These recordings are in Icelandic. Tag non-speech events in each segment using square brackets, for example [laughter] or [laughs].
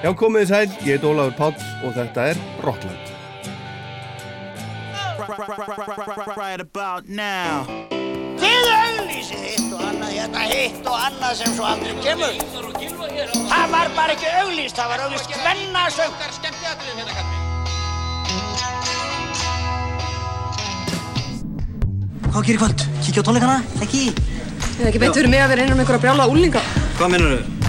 Já, komið þið sæl, ég heit Ólafur Páll og þetta er Rockland. Right about now Þið auglýsið hitt og annað, hérna hitt og annað sem svo aldrei kemur. Það var bara ekki auglýst, það var auglýst hvennasöng. Hvað gerir kvöld? Kíkja á tónleikana? Ekki? Það er ekki beint fyrir mig að vera innan einhverja brjála úlinga. Hvað minnur þau?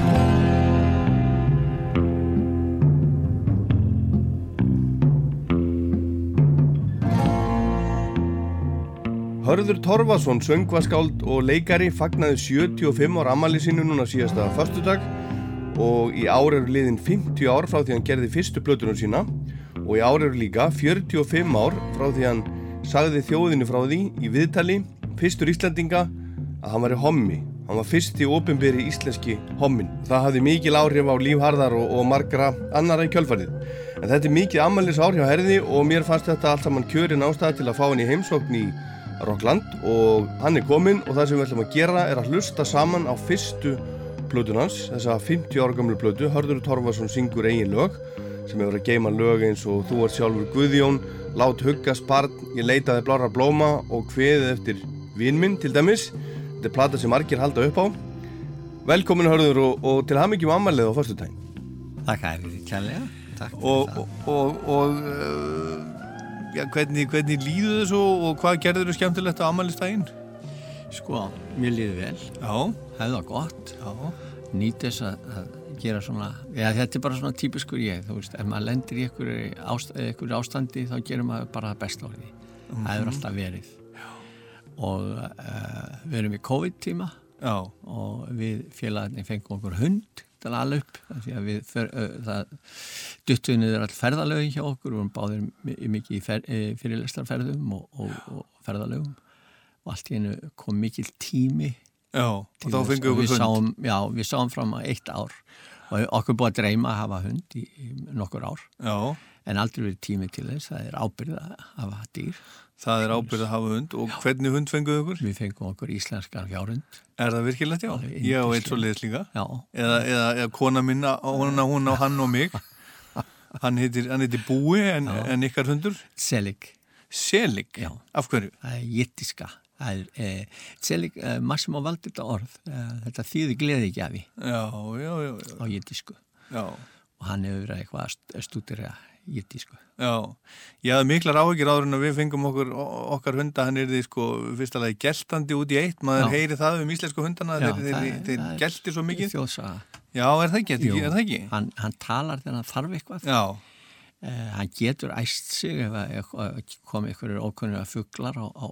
Hörður Torfason, söngvaskáld og leikari fagnaði 75 ára ammali sinu núna síðasta förstudag og í ár eru liðin 50 ár frá því hann gerði fyrstu blötunum sína og í ár eru líka 45 ár frá því hann sagði þjóðinu frá því í viðtali fyrstur Íslandinga að hann var í hommi. Hann var fyrsti ofinberi íslenski hommin. Það hafði mikil áhrif á lífharðar og, og margra annara í kjölfarið. En þetta er mikið ammalis ár hjá herði og mér fannst þetta allt saman kjörin ástæði til að fá hann í heimsókn í Rockland og hann er kominn og það sem við ætlum að gera er að hlusta saman á fyrstu plötun hans, þessa 50 ára gamlu plötu, Hörður Torfarsson syngur eigin lög sem hefur að geima lög eins og Þú ert sjálfur Guðjón, Lát huggast barn, Ég leitaði blára blóma og Hviðið eftir vinminn til dæmis. Þetta er plata sem margir halda upp á. Velkomin Hörður og, og til hamingjum ammalið á fyrstu tæn. Takk Og, það. og, og, og uh, já, hvernig, hvernig líðu þessu og hvað gerður þú skemmtilegt á amalistægin? Sko, mér líði vel, Já, það gott, já, nýt þess að, að gera svona, já þetta er bara svona típiskur ég, þú veist, ef maður lendir í einhverju ást, einhverju ástandi þá gerir maður bara það best á því. Það hefur alltaf verið. Og uh, við erum í COVID-tíma já, og við félagarnir fengum okkur hund til að ala upp því að við duttuði niður all ferðalögin hjá okkur við vorum báðir mi- mikið í fer, fyrirlestarferðum og, og, og ferðalögum. Og allt í hennu kom mikil tími já, og þá fengið við okkur hund. sáum, já, við sáum fram að eitt ár. Og okkur búið að dreyma að hafa hund í, í nokkur ár. Já, en aldrei verið tími til þess, það er ábyrð að hafa dýr. Það er ábyrð að hafa hund og hvernig hund fenguð okkur? Við fengum okkur íslenskan fjárhund. Er það virkilegt, já? Ég og eitt svo liðs líka. Já, Eða, eða, eða kona minna, hún, hún á hann og mig. Hann heitir, hann heitir Búi en, en ykkar hundur? Selig. Selig. Já. Af hverju? það er jittiska það er, eh, Selig, eh, Massimo valdi þetta orð eh, þetta þýði gleði gjafi Já, já, já, já. á jittisku Já, og hann hefur verið eitthvað að st- stúdera jittisku já. Ég hafði miklar áhyggjur áður en að við fengum okkur, okkar hunda, hann er því sko fyrst alveg geltandi út í eitt, maður Já. heyri það um íslensku hundana, Já, þeir, þeir, þeir gelti svo mikið. þjóðsaga. Já, er það ekki, Jú, er það ekki? hann, hann talar þegar hann þarf eitthvað. Já, eh, hann getur æst sig ef að- ef kom einhverjur ókunnur fuglar á, á,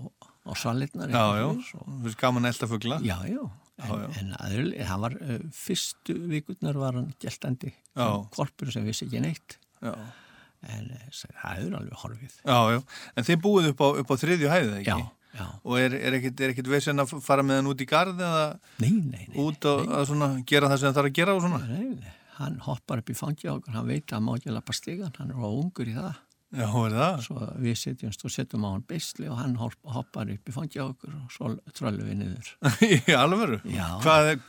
á salitnar já, já, gaman elda fugla. já, já, en, Já, já. en aður, hann var uh, fyrstu vikurnar var hann geltandi. Korpur sem vissi ekki neitt. Já, en eh, það er alveg horfið já, já. En þið búið upp á, upp á þriðju hæðið, ekki? já, já, Og er, er ekkit, er ekkit vesen að fara með hann út í garð eða nei, nei, nei út og að svona gera það sem það þarf að gera og svona? Nei, nei, hann hoppar upp í á okkur, hann veit að hann má ekki lappa stigan, hann er á ungur í það. Já, er það? Svo við setjumst og setjum á hann beisli og hann hopp- hoppar upp í fangi á okkur og svo tröllum við niður. [laughs] Í alvöru? Já. Hvað er,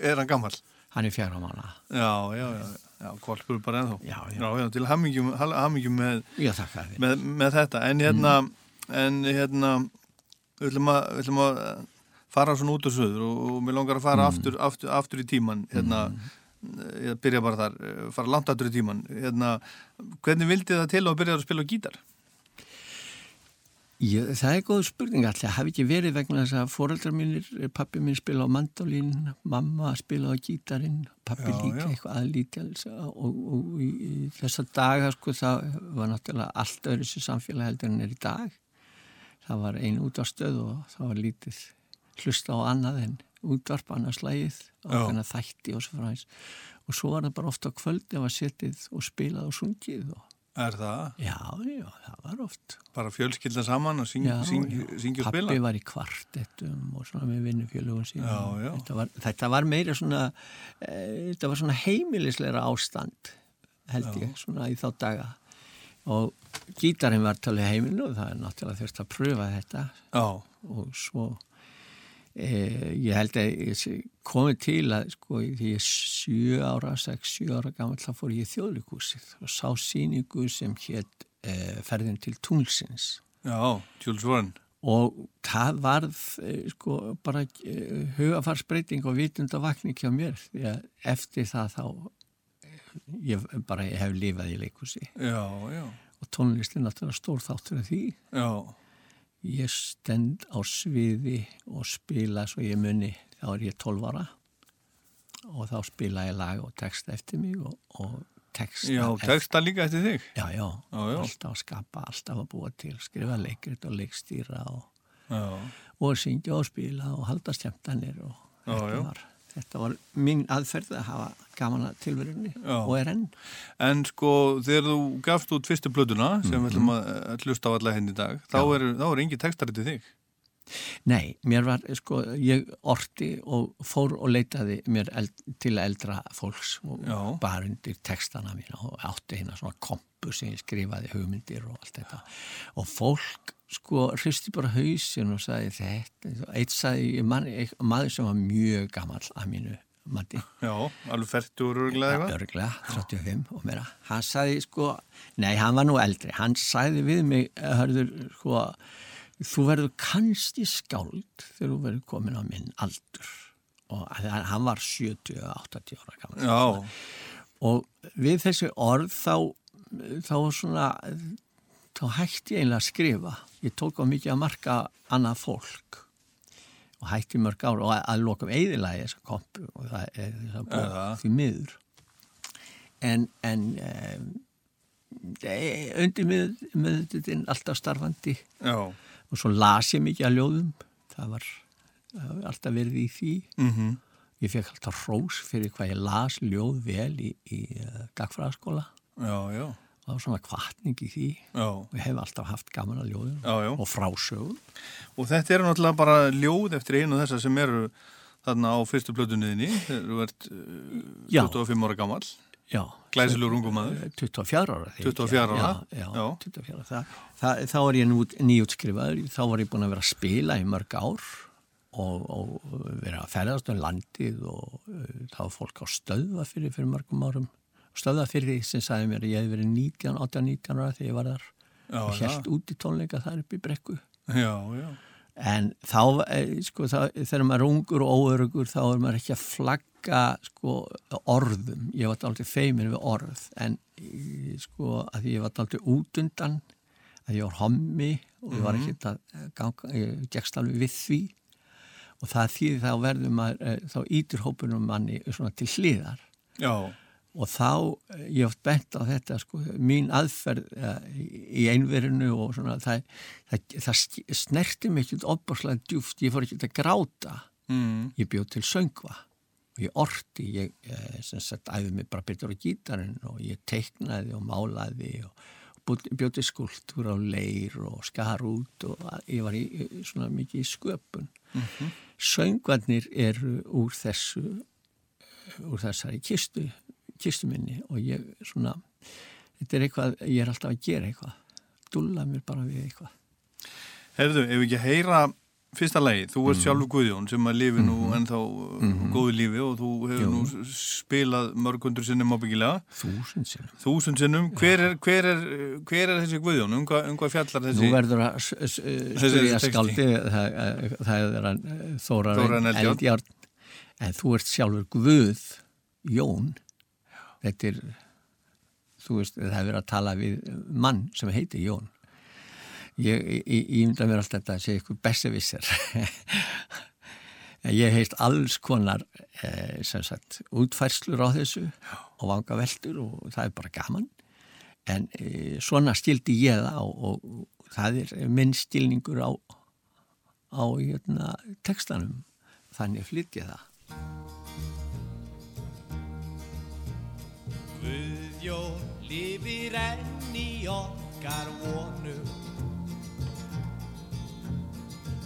er hann gammal? Hann er fjara mánu. Já, já, já, já, kvolpur bara ennþá. Já, já. Já, já, til hamingjum, hamingjum með, Já, með, með þetta. En hérna, Mm. en hérna, við ætlum að, við ætlum að fara svona út og söður og, og mér langar að fara Mm. aftur, aftur, aftur í tíman, hérna, ég byrja bara þar, fara langt aftur í tíman. Hérna, hvernig vildi það til að byrja að spila á gítar? Ég, það er góð spurning alltaf, hafi ekki verið vegna þess að foreldrar mínir, pappi minn spila á mandolín, mamma spila á gítarinn, pappi Já, líka já. eitthvað aðlítjals og, og, og í, í þessa daga sko það var náttúrulega allt öðru sér samfélag heldur en er í dag. Það var ein útvarstöð og það var lítið hlusta á annað en útvarp annars slægið og þannig þætti og svo fræðis. Og svo var það bara ofta á kvöldi að var setið og spilað og sungið og Er það? já, já, það var oft. Bara fjölskylda saman og syng, Já, syng, já. syngja og Pappi spila? var í kvartettum og svona með vinnufjölugum síðan. Já, já. Þetta var, þetta var meira svona, e, þetta var svona heimilisleira ástand held ég, svona í þá daga. Og gítarinn var talið heimilinu og það er náttúrulega þurft að pröfa þetta Já, og svo Eh, ég held að ég komið til að sko því ég er sjö ára, sex, sjö ára gammal þá fór ég í þjóðlíkúsið og sá síningu sem hétt eh, ferðin til tunglsins. Já, Jules Verne. og það varð eh, sko bara eh, hugafarsbreyting og vitundavakning hjá mér því að eftir það þá eh, ég bara ég hef lifað í leikúsi Já, já, og tónlistin náttúrulega stór þáttur af því. Já, ég stend á sviði og spila svo ég muni. Þá er ég 12 ára og þá spila ég lag og texta eftir mig og, og texta já, eftir texta líka eftir þig. já, já, Já, já. alltaf að skapa alltaf að búa til, skrifa leikrit og leikstýra og, og syngja og spila og halda skemmtanir og þetta var þetta var mín aðferð að hafa gaman að tilverunni Já. og er enn En sko, þegar þú gafst út fyrstu plötuna, sem við ætlum að að hlusta á alla henni í dag, þá Já. er, þá er engi textar til þig. Nei, mér var, sko, ég orti og fór og leitaði mér eld, til eldra fólks og Já. bara undir textana mína og átti hérna svona kompu sem ég skrifaði hugmyndir og allt þetta og fólk, sko, hristi bara hausin og sagði þetta eitt sagði, man, eitt, maður sem var mjög gammal að mínu mati. Já, alveg færtur örglega eitthvað. örglega, 35 og meira. Hann sagði sko, nei hann var nú eldri. Hann sagði við mig hörður, sko, þú verður kannski skáld þegar þú verður komin á minn aldur. Og hann var 70-80 ára gammal Já, og við þessi orð þá þá var svona þá hætti ég einlega að skrifa. Ég tók á mikið að marka annað fólk og hætti mörg ára og að, að lokum eiðilagi þessa kompu og það er Eða. því miður. En, en um, undir með alltaf starfandi já, og svo las ég mikið að ljóðum. Það var, það var alltaf verið í því. Mhm, Ég fekk alltaf hrós fyrir hvað ég las ljóð vel í, í uh, gagfræðaskóla. já, já, Það var svona kvartning í því já. og ég hef alltaf haft gaman að ljóðum og frásögum. Og þetta eru náttúrulega bara ljóð eftir einu þessar sem eru þarna á fyrstu plötunniðinni, þegar þú ert uh, Já. 25 ára gammal, Já. glæsilegur ungum maður. 24 ára. þegar ég- 24 ára? Já, já, Já. 24 ára. Það, það, þá var ég nú nýjútskrifaður, þá var ég búin að vera að spila í mörg ár og, og vera að ferðast um landið og uh, þá var fólk á stöðva fyrir, fyrir mörgum árum. Stöðva fyrir því sem sagði mér að ég hef verið 19, 18-19 ára þegar ég var þar Já, og held út í tónleika þar upp í brekku. Já, já, En þá, eh, sko, þá, þegar maður er ungur og óörugur þá er maður ekki að flagga sko, orðum. Ég var aldrei feimin við orð. En eh, sko, að ég var aldrei út undan að ég var hommi og ég var ekki að eh, ganga, ég gegst alveg við því. Og það þýði þá verður maður, eh, þá ítur hópunum manni svona til hliðar. Já, og þá, eh, ég hef bent á þetta sko, mín aðferð uh, í einverinu og svona það, það, það snerti mig ekki opbáslega djúft, ég fór ekki að gráta. Mm, ég bjóð til söngva. Og ég orti, ég eh, sem sagt æði mig bara betur á gítarinn og ég teiknaði og málaði og, og bjóð til skuldur á leir og skar út og ég var í, svona mikið í sköpun. Söngvarnir eru úr þessu úr þessari kistu kistu minni og ég svona þetta er eitthvað, ég er alltaf að gera eitthvað. Dúlla mér bara við eitthvað. Herðu, ef ekki heyra fyrsta lagi, þú ert sjálfur Guðjón sem að lifi nú ennþá uh, góðu lífi og þú hefur Jú. nú spilað mörg hundur sinnum ábyggilega, þúsund sinnum. Þúsund sinnum. Hver er, hver er, hver er þessi Guðjón, um hvað, um hvað fjallar þessi Nú verður að s- spyrja skáldi, það, eh, það er Þórar Þórarinn Eldjárn. Eldjárn, en þú ert sjálfur Guð, Jón, þetta er, þú veist, það hefur verið að tala við mann sem heitir Jón. Ég, mynda mér alltaf þetta að segja ykkur bessevisser. Ég heilt alls konar eh, sem sagt, útfærslur á þessu og vanga veldur og það er bara gaman. En e, svona stildi ég það og, og það er minn stilningur á, á hérna, textanum. Þannig flytt ég það. Lifir enn í okkar vonum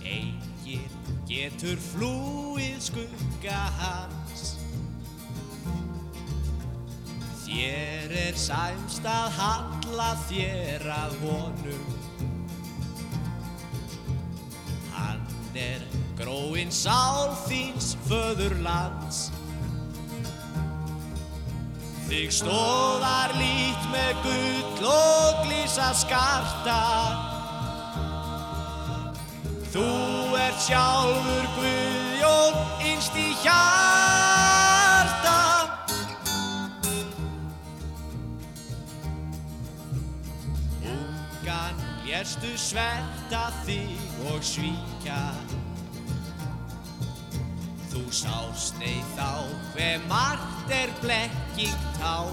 Engin getur flúið skugga hans. Þér er sæmst að halla þér að honum. Hann er gróin sál þíns föðurlands. Þig stóðar lít með gull og glísa skarta. Þú ert sjálfur Guðjón innst í hjarta. Ungan lérstu sverta þig og svíkja. Sást nei þá hver margt er blekking tár.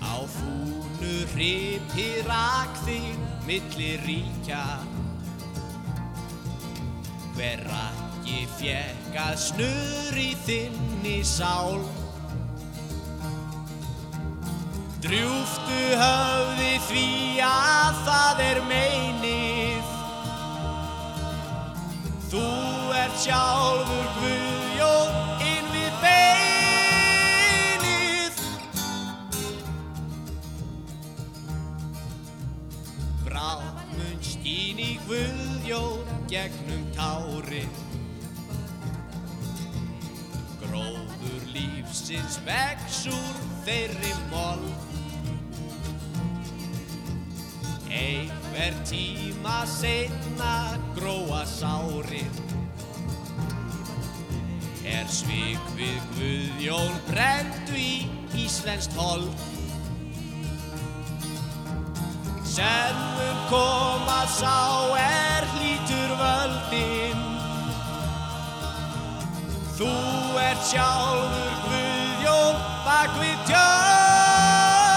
Á fúnu hripi rak þig milli ríkja. Hver rakki fjekk að snurri þinni sál. Drjúftu höfði því að það er meinið. Sjálfur Guðjón inn við beinið. Brátt mun skín í Guðjón gegnum tárin. Gróður lífsins vex úr þeirri mold. Einhver tíma setna gróa sárin Er svik við Guðjón brendu í Íslenskt hold Sem mun koma sá er hlítur völdin. Þú ert sjálfur Guðjón bak við tjöldin.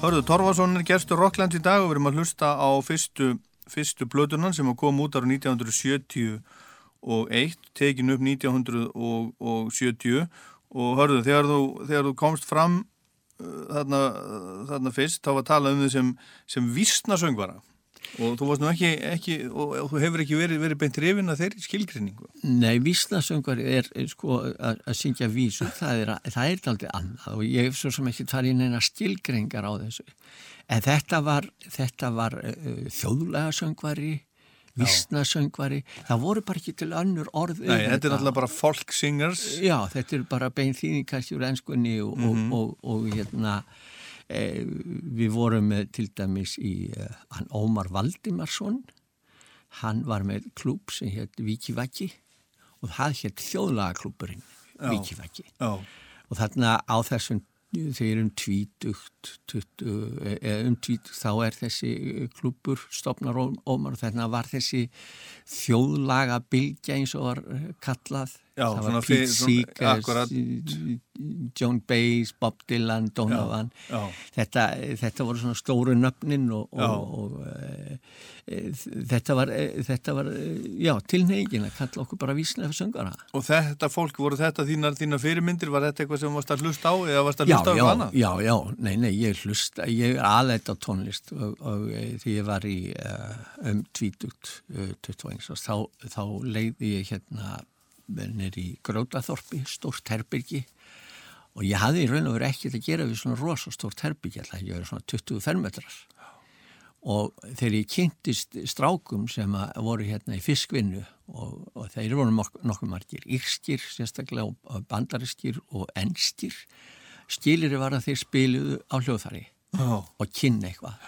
Hörðu, Torfason er gerstur Rockland í dag og við erum að hlusta á fyrstu, fyrstu blödunan sem kom út ára 1971, tekin upp 1970 og hörðu, þegar þú, þegar þú komst fram uh, þarna, þarna fyrst, þá var að tala um þið sem, sem vísnasöngvara og þú varst nú ekki, ekki og, og þú hefur ekki verið, verið beint rifin að þeirri skilgrinningu. Nei, vísnasöngar er, er sko að, að syngja vísu, það er, það er aldrei annað og ég hef svo sem ekki farið inn eina skilgringar á þessu. En þetta var, var uh, þjóðlega söngvari, vísnasöngvari, það voru bara ekki til önnur orð. um Nei, þetta er náttúrulega bara folk singers. Já, þetta er bara bein þýðing kannski úr ennskunni og, og, og, og hérna e, við vorum með til dæmis í uh, hann Ómar Valdimarsson. Hann var með klúb sem hétt Víkivæki og það hétt þjóðlagaklúburinn Víkivæki Já, og þarna á þessum þegar um tvítugt eða um tvítugt þá er þessi klúbur stopnar Ómar og þarna var þessi þjóðlaga bylgja eins og var eh, kallað Já, það var Pete Seeger. John Baez, Bob Dylan, Donovan já. þetta, þetta voru svona stóru nöfnin og, Já. og, og e, e, þetta var, e, þetta var já, tilnegin að kalla okkur bara víslega fyrir söngara Og þetta fólk, voru þetta þínar, þínar fyrirmyndir, var þetta eitthvað sem varst að hlusta á eða varst að já, hlusta á já, eitthvað annað? já, já, nei, nei, ég hlusta ég er aðleitt á tónlist og, og e, því ég var í uh, um tvítugt uh, 21 og þá, þá leiði ég hérna nýr í Grótaþorpi, stórt herbyrgi og ég hafði í raun og verið ekkert að gera við svona rosastórt herbyggi alltaf, ég verið svona 20 fermetrar. Og þegar ég kynntist strákum sem voru hérna í fiskvinnu og, og þeir voru nokk- nokkuð margir írskir, sérstaklega og bandariskir og enskir skilir var að þeir spiluðu á hljóðfari Já. og kynna eitthvað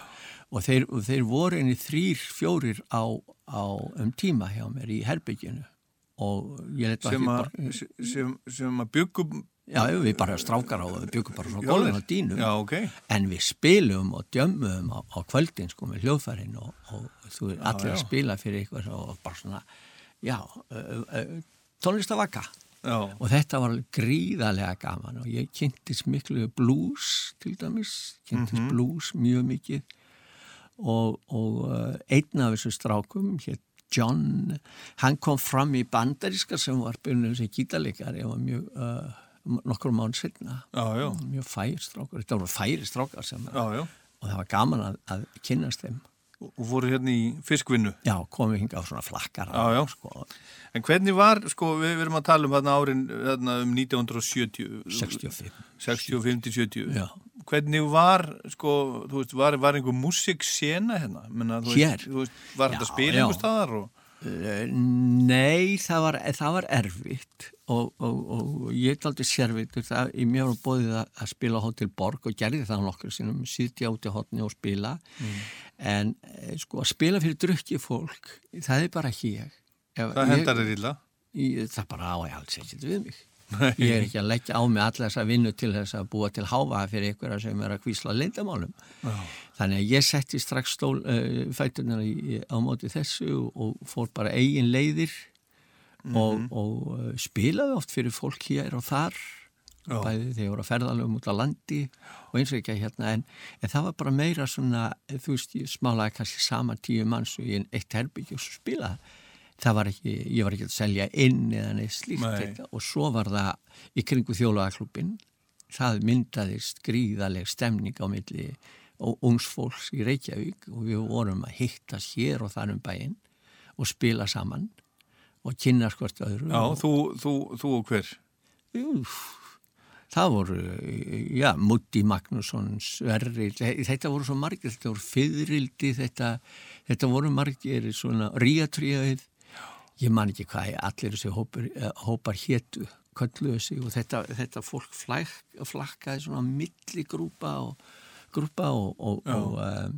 og þeir, þeir voru einni þrýr, fjórir á, á um tíma hjá mér í herbygginu og ég leta sem, að, sem, sem að byggum Já, við bara strákar á það, við byggum bara svona gólfin á dýnum Já, ok. en við spilum og djömmum á, á kvöldin sko með hljóðfærin og, og þú er allir já. að spila fyrir eitthvað og bara svona, já, uh, uh, tónlistavaka Já. og þetta var gríðarlega gaman og ég kynntist miklu blues til dæmis, kynntist Mhm. blues mjög mikið og, og uh, einn af þessu strákum hétt John, hann kom fram í bandaríska sem var byrjunum sem gítarleikari og var mjög uh, nokkur mánu já. mjög færi strákar, þetta voru færi strákar sem, Já, já. og það var gaman að, að kynnast þeim Og voru hérna í fiskvinnu. já, komið hinga á svona flakkar Já, já. sko, En hvernig var, sko, við, við erum að tala um hérna árin hérna um 1970. 65 65-70. Já. hvernig var, sko, þú veist, var, var einhver músiksena hérna? Menna, þú Hér? Veist, þú veist, var þetta spil einhver staðar og... Eh, Nei, það var, það var erfitt og, og, og ég er aldrei sérvitur það, í mér var bóðið að, að spila á Hotel Borg og gerði það nokkur sinnum, sitja út í hotni og spila en eh, sko að spila fyrir drukki fólk, það er bara ekki ég. Ef, Það ég, hendar þér illa. ég það bara á ég alls ekkert við mig. Ég er ekki að leggja á mig alla þessa vinnu til þess að búa til háfa fyrir einhverja sem er að kvísla leindamálum. Þannig að ég setti strax stól, uh, fætunar í, á móti þessu og fór bara eigin leiðir og, og uh, spilaði oft fyrir fólk hér og þar. Bæði þegar ég voru að ferðalögum út á landi og eins og ekki hérna en, en það var bara meira svona þú veist, ég smálaði kannski sama tíu manns og ég eitt herbyggj og svo spilaði það var ekki, ég var ekki að selja inn eða neitt slíkt Nei. þetta. og svo var það í kringu þjólaðaklubbin það myndaðist gríðaleg stemning á milli og ungsfólks í Reykjavík og við vorum að hittast hér og þar um bæinn og spila saman og kynna skvart öðru Já, og, þú, þú, þú og hver? Jú, það voru, já, Mutti Magnússon, Sverri, þetta voru svo margir, þetta voru Fyðrildi, þetta, þetta voru margir svona ríatríðið, ég man ekki hvað allir þessi hópar, eh, hópar hétu, kölluðu sig og þetta, þetta fólk flæk, flakkaði svona milligrúpa og grúpa og, og, og uh,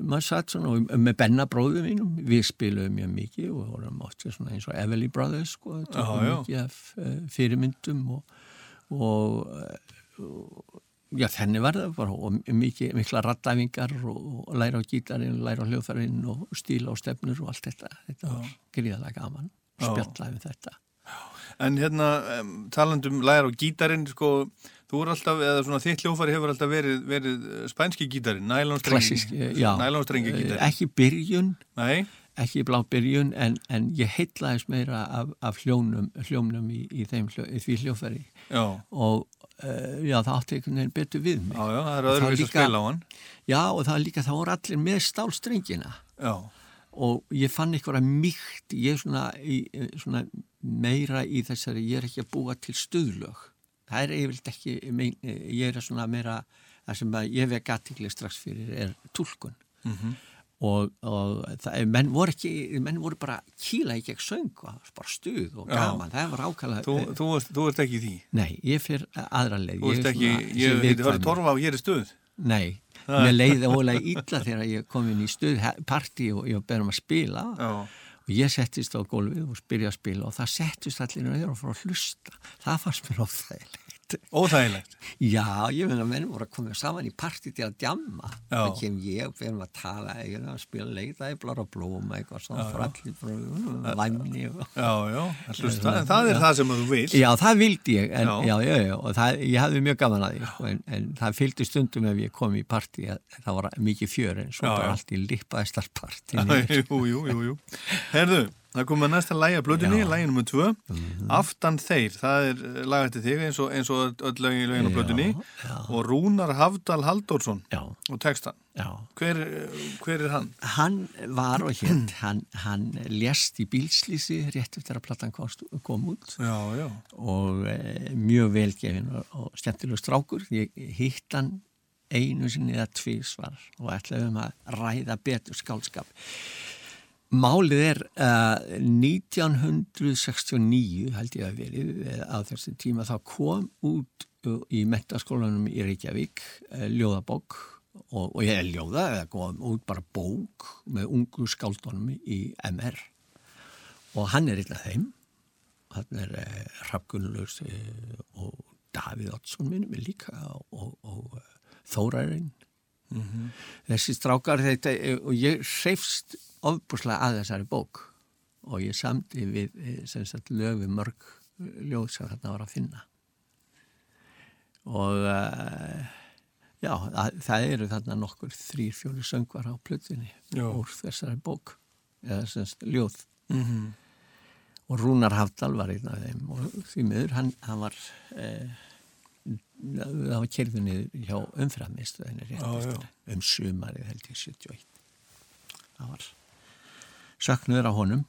maður satt svona með Benna bróðu mínum, við spiluðum mjög mikið og vorum oft eins og Everly Brothers sko, já. mikið af uh, fyrirmyndum og, og, og já, þenni var það bara og mikið, mikla raddæfingar og, og læra á gítarinn, læra á hljóðfærinn og stíla á stefnur og allt þetta. Þetta var gríðalega gaman, spjallaði um þetta. En hérna, um, talandum læra á gítarinn, sko, þú er alltaf, eða svona þitt hljófari hefur alltaf verið, verið eh, spænski gítarinn, nælonstrengi. klassisk, eh, Eh, gítarinn. ekki byrjun. Nei, ekki blá byrjun en, en ég heitlaðis meira af, af hljónum, hljónum í, í, þeim, hljó, í því hljófæri já, og uh, já, það átti einhvern veginn betur við mig. Já, já, það er öðruvís að spila á hann. já og það er líka, það voru allir með stálstrengina Já, og ég fann einhverja mýkt ég er svona, í, svona meira í þessari, ég er ekki að búa til stuðlög. Það er eiginlega ekki mein, ég er svona meira það sem ég vek aðtikli strax fyrir er túlkun. Mhm. Og, og það, menn voru ekki menn voru bara kýla í gegn söng og það bara stuð og Já. gaman það var ákala þú, þú, ert, þú ert ekki í því. nei, ég fyrir aðra leið Þú Ég ert er ekki, ég það er viðkvæmur. torfa á hér í stuð. Nei, mér leiði ólega illa þegar ég kom inn í stuðparti og ég var beðum að spila Já, og ég settist á gólfið og byrja að spila og það settist allir og fór að hlusta. Það fannst mér óþægilegt. óþægilegt. Já, ég meina menn voru að koma saman í parti til að djamma. Já. Það kem ég og byrjum að tala, ég að spila leikðæflar og blóma eitthvað svona, væmni og... Já, já, að hlusta, en það er það sem þú vil. Já, það vildi ég, en, Já. já. Já, já, og það, ég hafði mjög gaman að því, sko, en, en það fylgdi stundum ef ég kom í partí að það var mikið fjör, en svo Já, bara já. allt í lippaðistarparti. Jú, jú, jú, jú. Herðu, það kom að næsta lægi að blöðinni, lægi nummer tvö. Aftan þeir, það er eh, lag eftir þig eins og, eins og öll lögin, lögin á blöðinni. Og Rúnar Hafdal Halldórsson Já, og textan. Hver, hver er hann? Hann var og hétt, [clears throat] hann, hann lést í bílslýsi rétt eftir að platan kom, kom út Já, já. og e, mjög velgefin og, og skemmtilegur strákur. Ég hitt hann einu sinni eða tvísvar og ætlaðum að ræða betur skálskap. Málið er uh, 1969 held ég að verið eh, á þessi tíma þá kom út uh, í metaskólanum í Reykjavík uh, ljóðabók og, og ég er ljóða eða kom út bara bók með ungu skáldunum í MR og hann er af þeim. Hann er uh, uh, og Davíð Oddsson minnum er líka og, og, og uh, Þórarinn þessi strákar þetta og ég hreifst ofbúslega að þessari bók. Og ég samti við eh, sagt löfi mörg ljóð sem þarna var að finna. Og uh, já, það, það eru þarna nokkur þrýr, fjóri söngvar á plötunni úr þessari bók. Eða sagt ljóð. Mm og Rúnar Hafdal var einn af þeim. Og því miður hann, hann var eh, það var kerðunni hjá umframist um sumarið held ég 71 það var saknuður á honum.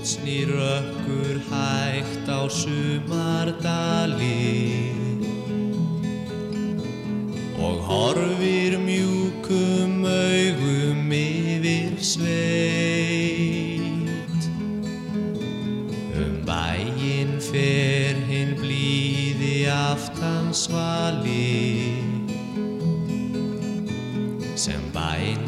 Hljótsnýrökkur hægt á sumardali og horfir mjúkum augum yfir sveit. Um bæinn fer hinn blíði aftan svali sem bænar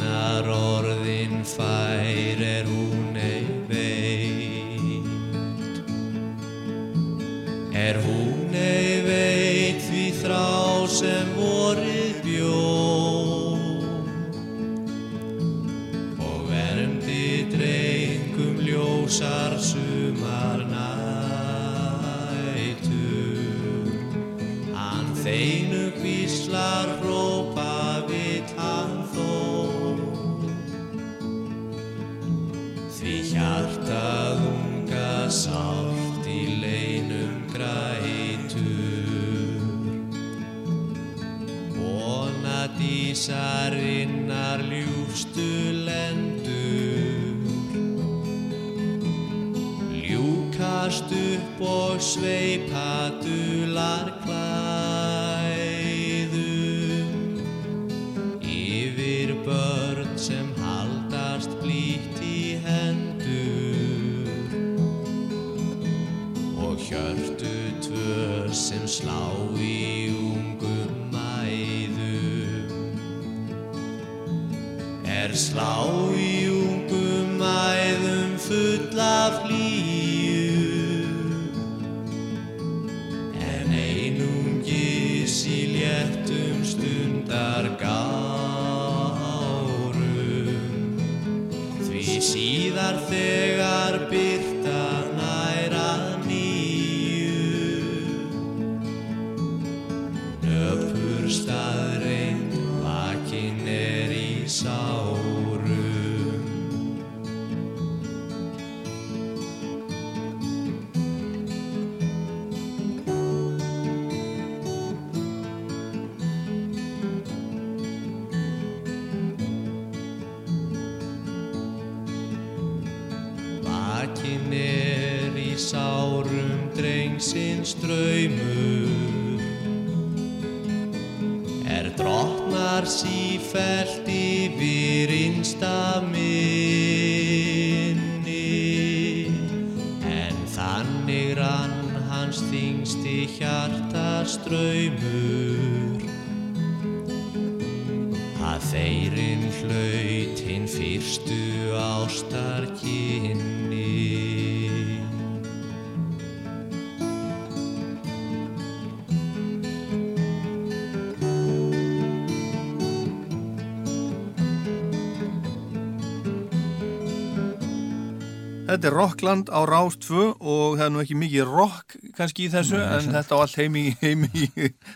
Rockland á Rás 2 og það er nú ekki mikið rock kannski í þessu en þetta á allt heimi, heimi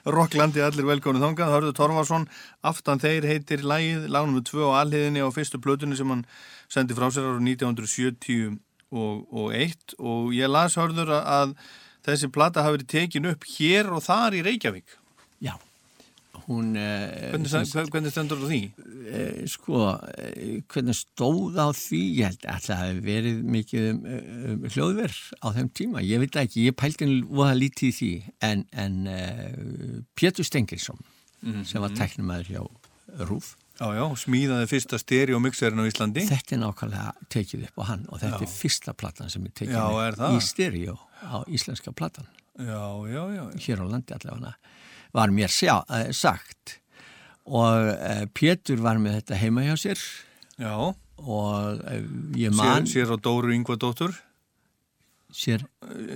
Rocklandi allir velkónu þangað. Hörðu Torfarsson, aftan þeir heitir lægið, lagnum við 2 á alliðinni á fyrstu plötunni sem hann sendi frá sér ára 1970 og, og 1 og ég las hörður að þessi plata hafi verið tekin upp hér og þar í Reykjavík. Já, hún... eh, Hvernig, sem, hvernig stendur það því? eh, sko, eh, hvernig stóð á því, ég held að það hefði verið mikið um, um hljóðverð á þeim tíma, ég veit ekki, ég pældi voða lítið í því, en, en uh, Pétur Stengilsson sem var tæknumæður hjá Rúf, Já, já, smíðaði fyrsta stereomixerin á Íslandi. þetta er nákvæmlega tekið upp á hann og þetta Já. er fyrsta platan sem er tekið Já, er í stereo á íslenska platan Já, já, já. hér á landi allavega var mér sjá, uh, sagt. Og uh, Pétur var með þetta heima hjá sér. Já, og uh, ég sér, man sér á Dóru Yngvadóttur. sér,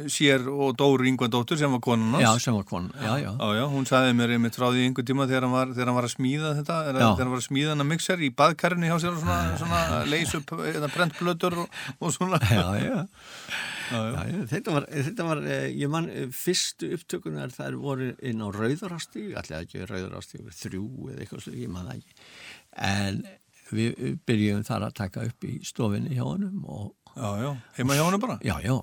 sér og Dóru Yngvadóttur sem var konan hans. Já, sem var konan já, já, Já, já, hún sagði mér einmitt frá því einhver tíma þegar hann var, þegar hann var að smíða þetta, þegar hann var að smíða hann að mixer í baðkarni hjá sér og svona, svona [laughs] leys upp eða brentblötur og, og svona. já, já. Já, þetta var, þetta var eh, ég man, eh, fyrstu upptökunar þær voru inn á Rauðarástíg, allir ekki Rauðarástíg, þrjú eða eitthvað slúið, ég man það ekki. En við við byrjuðum þar að taka upp í stofinni hjá honum og, Já, já, heima hjá hann bara. já, já,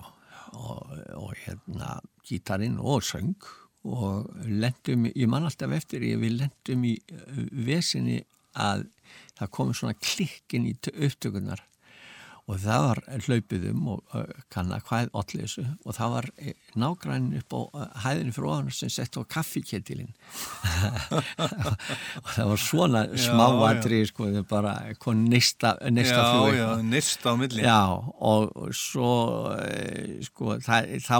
og, og hérna gítarinn og söng og lendum, ég man alltaf eftir, ég við lendum í eh, vesinni að það komið svona klikkin í upptökunar og það var hlaupið um og uh, kanna hvað allir þessu. Og það var eh, nágrænin upp á uh, hæðinu fyrir ofan sem sett á kaffikettilinn [laughs] og það var svona smáatri sko, það bara kom nista, nista Já, flug já, nýst á milli. Já, og svo eh, sko, það, þá,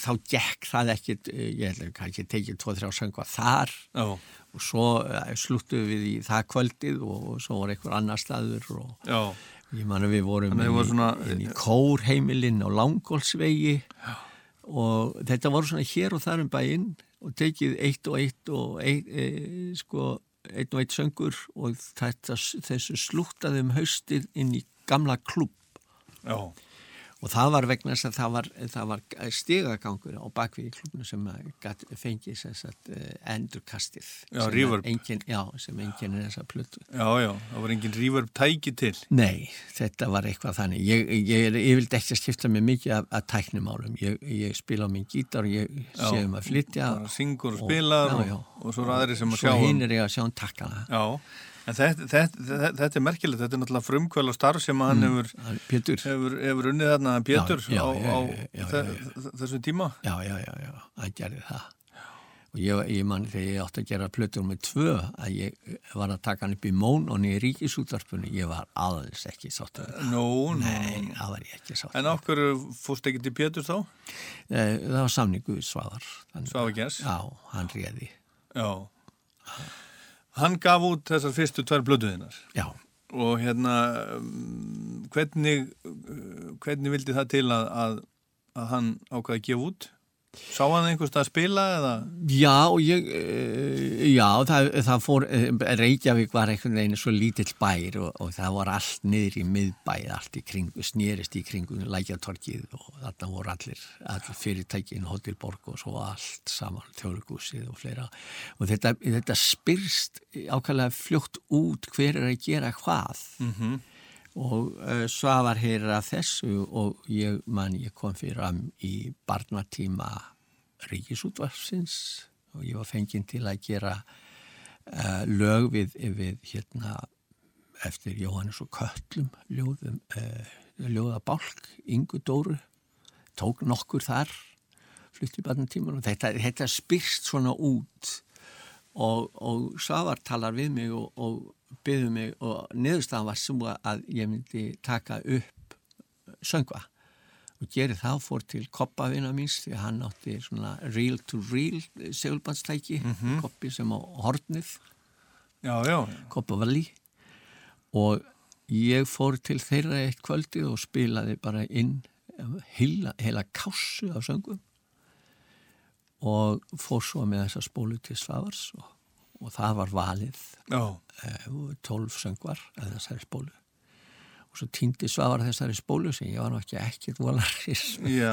þá gekk það ekkit, eh, ég held að kannski tekið tvo-þrjá söngu þar. Já, og svo eh, sluttum við í það kvöldið og svo var einhver annar staður og já, ég man að við vorum Þannig inn, svona- inn í kórheimilinn á Langólsvegi og þetta voru svona hér og þar um bæinn og tekið eitt og eitt og eitt, e, sko, eitt og eitt söngur og þetta, þessu slúttaði um haustið inn í gamla klubb já, og það var vegna þess að það var, það var stigagangur á bakvið í klubnu sem fengi þess að endurkastið Já, sem engin, já, sem enginn er þessa plötu. Já, já, það var engin reverb tæki til. Nei, þetta var eitthvað þannig. Ég, ég, ég vildi ekki að skipta mig mikið af, af tæknumálum, ég, ég spila á minn gítar og ég sé um að flytja bara syngur og og- spilar já, já. og, og svo er aðri sem að sjá svo hinn er ég að sjá um takkana. Já, en þetta, þetta, þetta, er merkilegt, þetta er náttúrulega frumkvæl og starf sem hann hefur, Pétur, hefur, hefur unnið þarna Pétur Já, já, á, já, á þessum tíma. já, já, já, já, það gerði það. Og ég, ég man þegar ég átti að gera plötur með tvö að ég var að taka hann upp í món og niður ríkisútvarpunni ég var alls ekki sátt við það. Nú, nú, Nei, það var ég ekki sátt En af hverju fórst ekki til Pétur þá? Eh, Það var samningu við Svavar. Svavar Gess? Já, hann réði. Já. Hann gaf út þessar fyrstu tvær blöduðinnar Já, og hérna um, hvernig, uh, hvernig vildi það til að, að, að hann ákvaði að gefa út? Sá hann einhvers stað að spila eða? Já, ég, eh, já, það, það fór, eh, Reykjavík var einhvern veginn svo lítill bær og, og það var allt niður í miðbæð, allt í kringu, snýrist í kringu lækjartorkið og þarna voru allir, allir fyrirtækin, Hotelborg og svo allt saman, þjóðlugúsið og fleira. Og þetta, þetta spyrst ákvæmlega fljótt út hver er að gera hvað. Mm og uh, Svavar heyrir af þessu og ég man ég kom fyrir am í barnatíma ríkisútvarsins og ég var fenginn til að gera uh, lög við, við hérna eftir Jóhannes og Köllum ljóðum, uh, ljóðabálk Ingu Dóru tók nokkur þar flutti í barnatíman og þetta, þetta spyrst svona út og, og Svavar talar við mig og, og byggðu mig og niðurstaðan var sem að ég myndi taka upp söngva. Og geri það fór til koppavina míns því að hann átti svona real to real segulbandstæki koppi sem á hornið. Koppavalli og ég fór til þeirra eitt kvöldið og spilaði bara inn heila, heila kássu af söngum. Og fór svo með þessa spólu til Svavars og, og það var valið. Já, tólf söngvar að þessari spólu. Og svo týndi Svavar þessari spólu sem ég var náttúrulega ekki ekkert volaris já,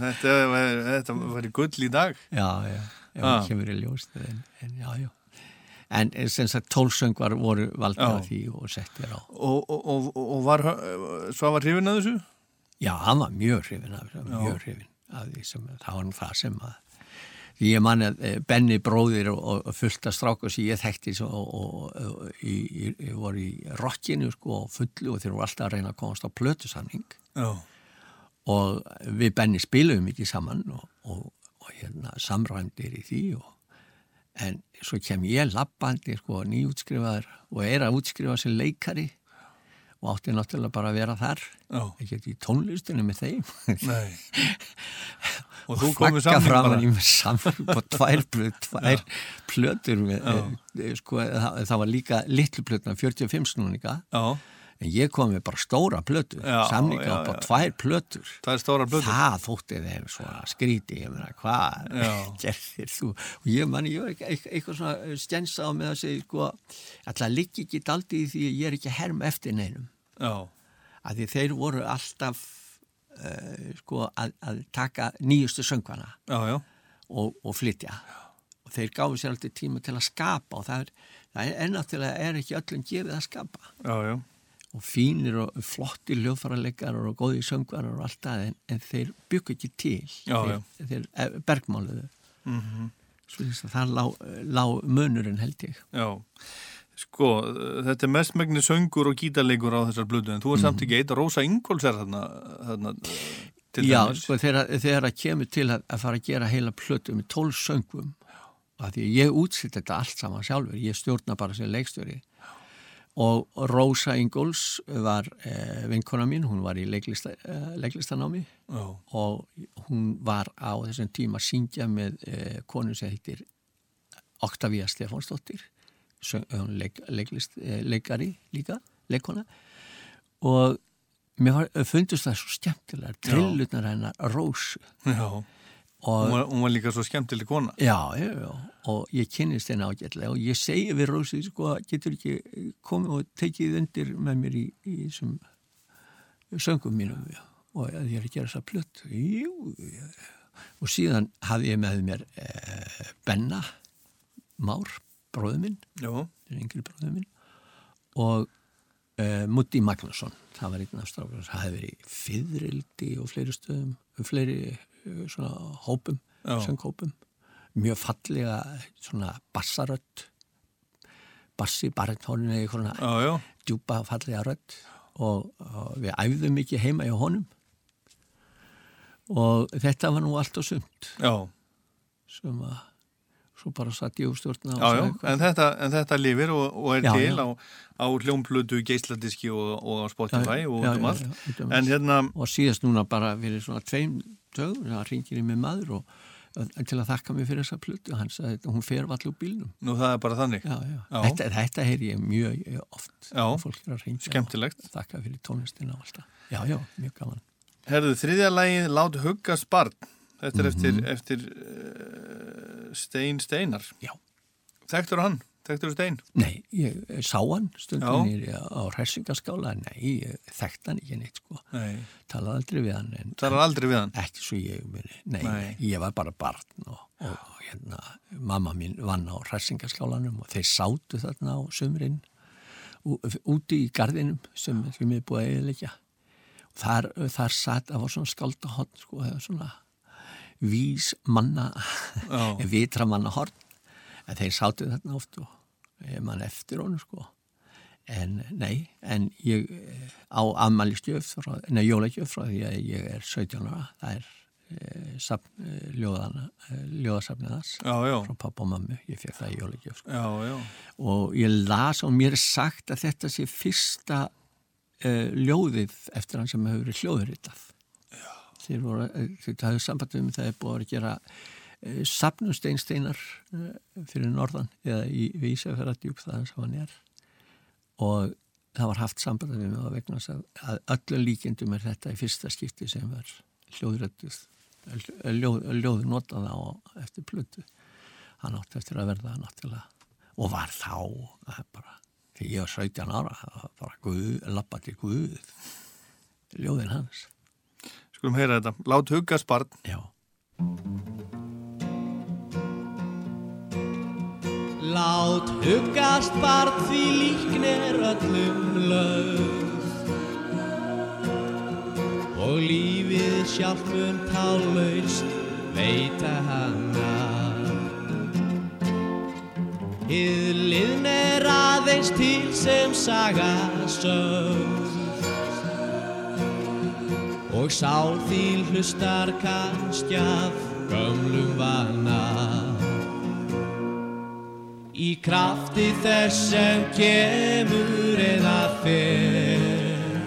þetta, var- þetta var gull í dag. já, já, ef Ah. það kemur í ljós en, en já, já. En eh, sem sagt tólf söngvar voru valdið af því og settir á. Og, og, og, og var, svo var hrifin að þessu? já, hann var mjög hrifin af þessu, mjög hrifin af því sem það var nú það sem að ég man að eh, Benny bróðir og, og fullt af stráku sem ég þekkti og, og, og í, rockinu sko og fullu og þeir voru alltaf að reyna að komast á plötusamning. Já, og við Benny spilum mikið saman og, og, og hérna samræmdir í því og, en svo kem ég lappandi sko nýjútskrifaður og er að útskrifa sem leikari og átti náttúrulega bara að vera þar. Ekki í tónlistinu með þeim. [laughs] Og þú komið saman bara. í með saman på tvær, plöt, tvær plötur með, eh, sko, það, það var líka litlu plötuna 45 snúninga. Já, en ég kom með bara stóra plötu Já, samninga já, upp á tvær plötur. Það þótti þeim svona skríti ég meina hvað [laughs] gerðir þú? Og ég manni ég var eitthvað, svona stjensa á með að segja sko alltaf liggi ekki daldið í því ég er ekki herm eftir neinum. Já, að því þeir voru alltaf uh, sko að, að taka nýjustu söngvana já, já, og, og flytja. Og þeir gáðu sér alltaf tíma til að skapa og það er, það er ennáttúrulega er ekki öllum gefið að skapa. Já, já. Og fínir og flottir ljóðfaralegar og góði söngvarar og allt það en, en þeir byggu ekki til. Já, þeir, þeir eh, bergmáluðu. Mm svo þess að það lá, lá munurinn held ég. Já, Sko, þetta er mestmægni söngur og gítarleikur á þessar blödu en þú er samt ekki eitt, Rósa Ingóls er þarna, þarna til Já, dæmis. sko, þegar, þegar að kemur til að, að fara að gera heila plötu með tólf söngum að því að ég útsitt þetta allt saman sjálfur, ég stjórna bara sem leikstjóri og Rósa Ingóls var eh, vinkona mín, hún var í leiklista, eh, leiklistanámi. Já, og hún var á þessum tíma að syngja með eh, konu sem heitir Octavia Stefánsdóttir. Söng- hún leik, leiklist, eh, leikari líka, leikona og mér var, fundust það svo skemmtilega trillutnar hennar Rósu. Já. Og Hún var, hún var líka svo skemmtileg kona. Já, já, já, og ég kynnist henni ágætlega og ég segi við Rósi, sko, getur ekki komið og tekið undir með mér í, í þessum söngum mínum já. og ég er að gera. Jú, já. og síðan hafði ég með mér eh, Benna Már, bróðu minn, Já, yngri bróðu minn, og eh, Mutti Magnusson, það var einn af strákar, það hefði verið í Fyðrildi og fleiri stöðum, fleiri eh, svona hópum, Já. sönghópum, mjög fallega svona bassarödd, bassi, barenthónin eða svona djúpa fallega rödd. Og, og við æfðum mikið heima hjá honum. Og þetta var nú allt og sumt. Sem að svo bara satt ég úr stjórna já, já. En, þetta, en þetta lifir og, og er Já, til á, á hljómplötu, geisladiski og, og á Spotify og um allt. um En hérna, og síðast núna bara fyrir svona tveim dögum, það ringir í mig maður og og til að þakka mig fyrir þessa plötu hann sagði að hún fer vall úr bílnum nú það er bara þannig. já, já. Já. Þetta, þetta heyri ég mjög oft Já. fólk er að ringja þakka fyrir tónlistina og alltaf já, já, mjög gaman Herðu, þriðja lagið Lát huggast barn. Þetta er eftir, Mhm. eftir uh, Stein Steinar. já. Þekktur hann? Þekktur Stein? Nei, ég sá hann nýri á hressingaskála nei, ég þekkt hann ekki neitt sko Nei. talaði aldrei við hann er aldrei við hann. ekki svo ég muni, nei, Nei. ég var bara barn og, og, og hérna, mamma mín vann á hressingaskálanum og þeir sátu þarna á sömurinn úti í gardinum sem, er búið að og þar, þar satt, það var svona skaldahotn sko, það var svona vís manna [laughs] vitra manna horn en þeir sátu þarna oft og ég man eftir honum sko en nei, en ég eh, á ammælistjöf, nei jólagjöf frá því að ég er 17 ára það er e, safn, e, ljóðana e, ljóðasafnið þess Já, já. frá pappa og mammu, ég fekk það í jólagjöf sko. Já, já. og ég las og mér er sagt að þetta sé fyrsta e, ljóðið eftir hann sem hefur verið hljóðuritað þeir voru, e, þetta hefur sambandum það er búið að gera e, safnum steinsteinar e, fyrir norðan eða í Vísafjörðardjúb það sem hann er og það var haft samband við mig að vegna að, að öllu líkendum er þetta í fyrsta skipti sem var hljóðrættuð ljóð, ljóð notað á eftir plötu. Hann átti eftir að verða náttúrulega og var þá það er bara, þegar ég var 17 ára það var bara guð, lappa til guð ljóðin hans Skulum heyra þetta. Lát huggast barn. já, Lát huggast barn því líknir öllum lög og lífið sjálfur tálaust veita hana Hið liðn er aðeins til sem saga sögð og sál þín hlustar kannski af gömlum vana. Í krafti þess sem kemur eða fer.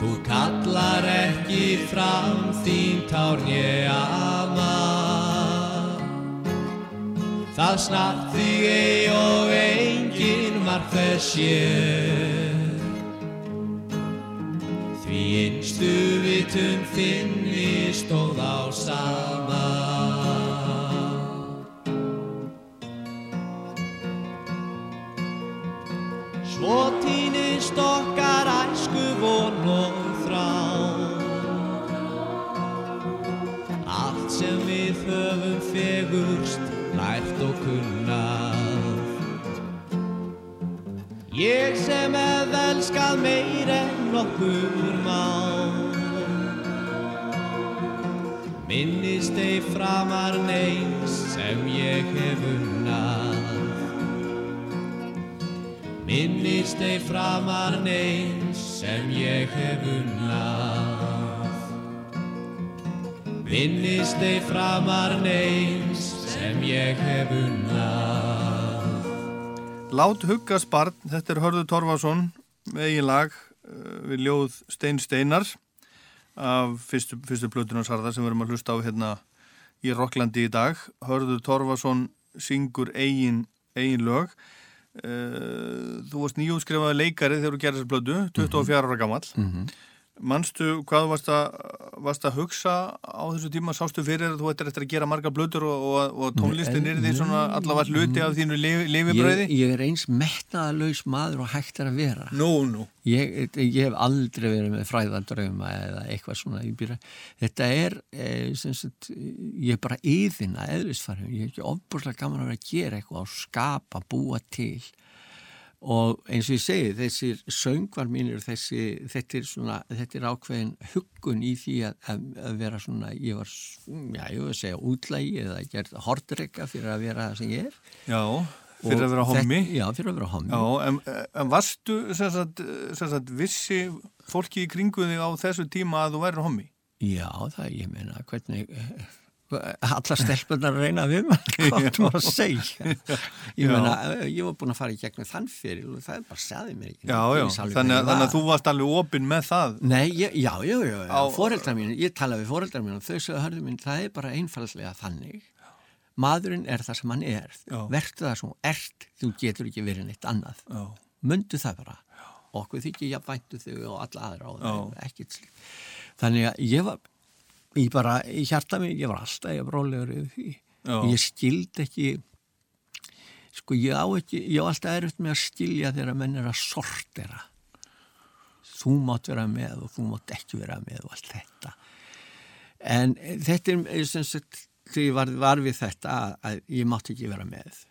Þú kallar ekki fram þín tárnje ama. Það snart þig ei og engin mark þess ég Því einstu vitun þinni stóð á sama. Svo týnist okkar æsku von og þrá. Allt sem við höfum fegurst, lært og kunnað. Ég sem hef elskað meir en nokkur má Minnist ei framar neins sem ég hef unnað Minnist ei framar neins sem ég hef unnað Minnist ei framar neins sem ég hef unnað Lát huggast barn, þetta er Hörður Torfason megin lag við ljóð Stein Steinar af fyrstu, fyrstu Plutunarsarða sem við erum að hlusta á hérna í Rokklandi í dag. Hörður Torfason syngur eigin, eigin lög. Uh, þú varst nýjútskrifaði leikari þegar þú gerir þessa plötu, 24 ára gammal. Mhm. Manstu hvað varst að, varst að hugsa á þessu tíma, sástu fyrir að þú ættir eftir að gera marga blötur og, og, og tónlistin er því svona allavega hluti af þínu lifibröði? Ég, ég er eins metnaðalaus maður og hægt er að vera. Nú, nú. Ég, ég hef aldrei verið með fræðandrauma eða eitthvað svona. Byrja, þetta er, e, sagt, ég er bara yðina eðlisfærum. Ég er ekki ofbúrslega gaman að vera að gera eitthvað og skapa, búa til og eins og ég segi þessir söngvar mínir þessi, þetta er svona þetta er ákveðin huggun í því að, að, að vera svona, ég var já, ég var að segja útlægi eða gerð hortrekka fyrir að vera það sem ég er. Já, fyrir Og að vera hommi. þetta- Já, fyrir að vera hommi. Já, en, en varstu sagt, sagt, vissi fólki í kringu þig á þessu tíma að þú væri hommi? Já, það ég meina, hvernig allar stelpunar reyna við maður [laughs] hvað þú var að segja? Ég meina, eh, ég var búin að fara í gegnum þann fyrir og það er bara saði mér ekki. Já, já, þannig, að- þannig að þú varst alveg opinn með það. Nei, ég, já, já, já, já. Fóreldrar mín, ég talaði við fóreldrar mín og þau sögðu hörðu mín, það er bara einfallega þannig. Maðurinn er það sem hann er. Verður það sem þú ert, þú getur ekki verið neitt annað, mundu það bara. Okkur þykir ég væntu þau og alla aðra á það, ekkert þannig að ég var ég bara, í hjarta mér, ég var alltaf ég var rólegur yfir því, Já. ég skildi ekki sko ég á ekki, ég á alltaf erfitt með að skilja þegar menn er að sortera. Þú mátt vera með og þú mátt ekki vera með og allt þetta. En þetta er sem sagt því ég var, var við þetta að, að ég mátt ekki vera með.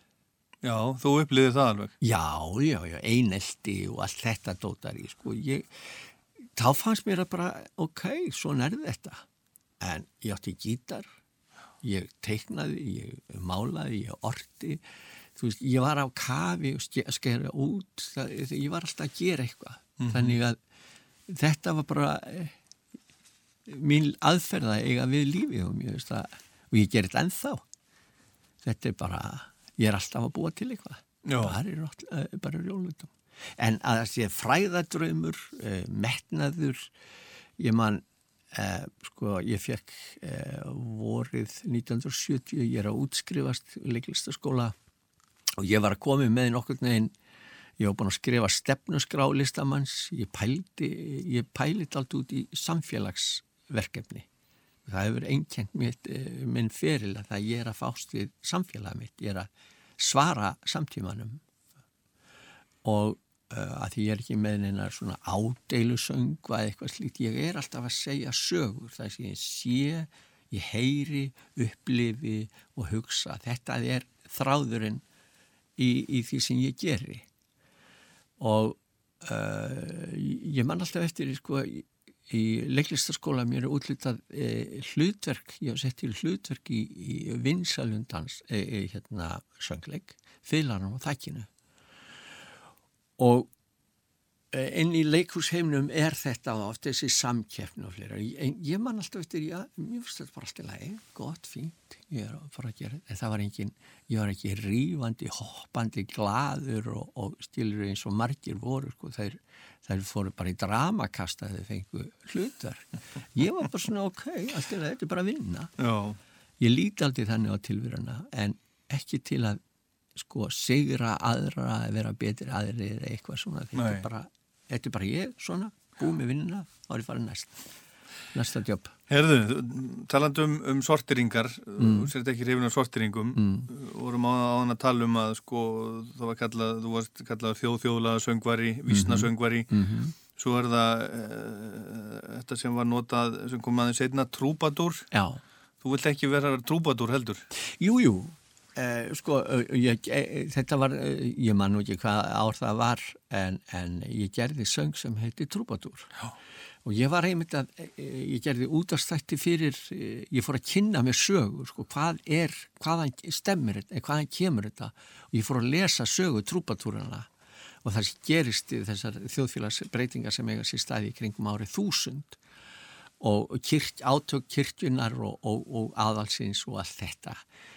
Já þú upplýðir það alveg. Já, já, já, einelti og allt þetta dótar í sko ég, þá fannst mér að bara ok, svona er þetta en ég átti gítar ég teiknaði, ég málaði ég orti. Þú veist, ég var á kafi og ske- skera út það, ég var alltaf að gera eitthvað. Þannig að þetta var bara eh, mín aðferða að eiga við lífi og, veist að, og ég gerir þetta ennþá. Þetta er bara ég er alltaf að búa til eitthvað. Já. bara er eh, rjólutum en að það sé fræðadraumur eh, metnaður ég man eh, sko ég fekk eh, vorið 1970 ég er að útskrifast leiklistaskóla og ég var að koma með nokkur neginn ég var búin að skrifa stefnusgrá listamanns ég pældi ég pælit allt út í samfélagsverkefni. Það hefur einkent mitt, eh, minn feril að það ég er að fást við samfélag mitt ég er að svara samtímanum. Og að því ég er ekki með neina svona ádeilusöng eða eitthvað slíkt, ég er alltaf að segja sögur, það sem ég sé ég heyri, upplifi og hugsa, þetta er þráðurinn í, í því sem ég geri. Og uh, ég man alltaf eftir sko, í, leiklistaskóla mér er útlitað eh, hlutverk, ég hef sett til hlutverk í, í vinsalundans eh, hérna söngleik, fylarum og þakkinu og eh, inn í leikhúsheimnum er þetta oft þessi samkeppni og fleira. Ég, ég man alltaf eftir, já, mér finnst þetta bara alltaf lægi, gott, fínt, ég er að fara að gera. En það var engin, ég var ekki rífandi, hoppandi, gladur og, og stilur eins og margir voru, sko, þeir, þeir fóru bara í dramakasta þegar þeir fengu hlutar. Ég var bara svona, ok, alltaf þetta er bara að vinna. Já, Ég líti aldrei þannig á tilveruna en ekki til að sko sigra aðra að vera betri aðri eða eitthvað svona. Þetta er, bara, þetta er bara ég svona búið með vinnuna og er farið næst. Næsta jobb. Herðu, talandi um, um sortiringar mm. þú sért ekki hrifin af sortiringum. Mm. vorum á, hann að tala um að sko, það var kallað, þú varst kallað þjóð-þjóðlaga söngvari, vísna söngvari Mhm. svo er það e, þetta sem var notað, sem kom aðeins einna trúbadur, Já, þú vilt ekki vera trúbadur heldur? Jú, jú eh, sko, eh, ég, eh, þetta var eh, ég man nú ekki hvað ár það var en, en ég gerði söng sem heiti Trúbadúr. Og ég var einmitt að ég gerði útastætti fyrir ég fór að kynna mér sögur sko, hvað er, hvaðan stemmir þetta, hvaðan kemur þetta? Og ég fór að lesa sögu Trúbadúrana og það gerist í þessar þjóðfélagsbreytingar sem eiga sér staði í kringum árið þúsund. Og kirk, átök kirkjunar og, og, og aðalsins og allt þetta. og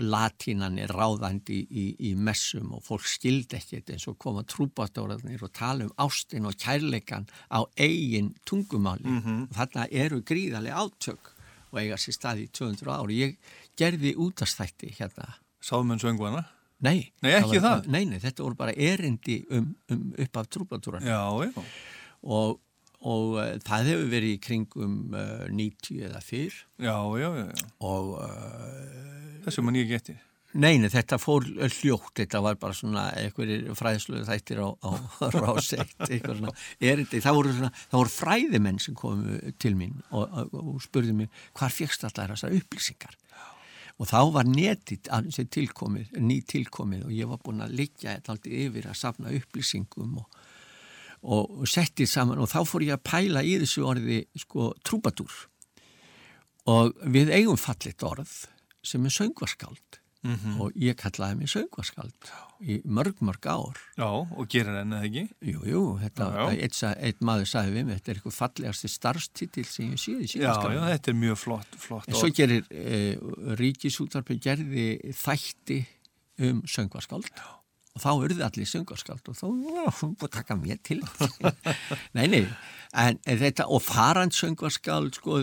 latínan er ráðandi í, í, í messum og fólk skildi ekkert eins og koma trúbáttórarnir og tala um ástin og kærleikan á eigin tungumáli mm -hmm. og þarna eru gríðarlega átök og eiga sér staði í 200 ári ég gerði útastætti hérna Sáðum en söngvana? Nei, Nei, ekki var, það? Nei, nei, þetta voru bara erindi um, um upp af já. og, og uh, það hefur verið í kringum uh, 90 eða fyrr Já, já, já. já. og uh, Þessu mann ég geti. Neini, þetta fór hljótt, þetta var bara svona einhverjir fræðsluðu þættir á, á [laughs] ráseitt, eitthvað svona erindi, það voru, svona, það voru fræðimenn sem komu til mín og, og, og spurði mér hvað fegst alltaf þessar upplýsingar og þá var netið sem tilkomið, ný tilkomið og ég var búin að liggja þetta aldrei yfir að safna upplýsingum og, og settið saman og þá fór ég að pæla í þessu orði sko trúbatúr og við eigum fallit orð sem er söngvarskáld Mhm. og ég kallaði mig söngvarskáld í mörg, mörg ár. Já, og gerir henni það ekki? Jú, jú, þetta, Já, já. Eitt, eitt maður sagði við mig, þetta er eitthvað fallegasti starfstitil sem ég séð í Já, síðan já, þetta er mjög flott, flott. En svo gerir e, Ríkisútvarpi gerði þætti um söngvarskáld og þá urði allir söngvarskáld og þá var hún búið að taka mér til [laughs] Nei, nei en þetta, og farand söngvarskáld sko,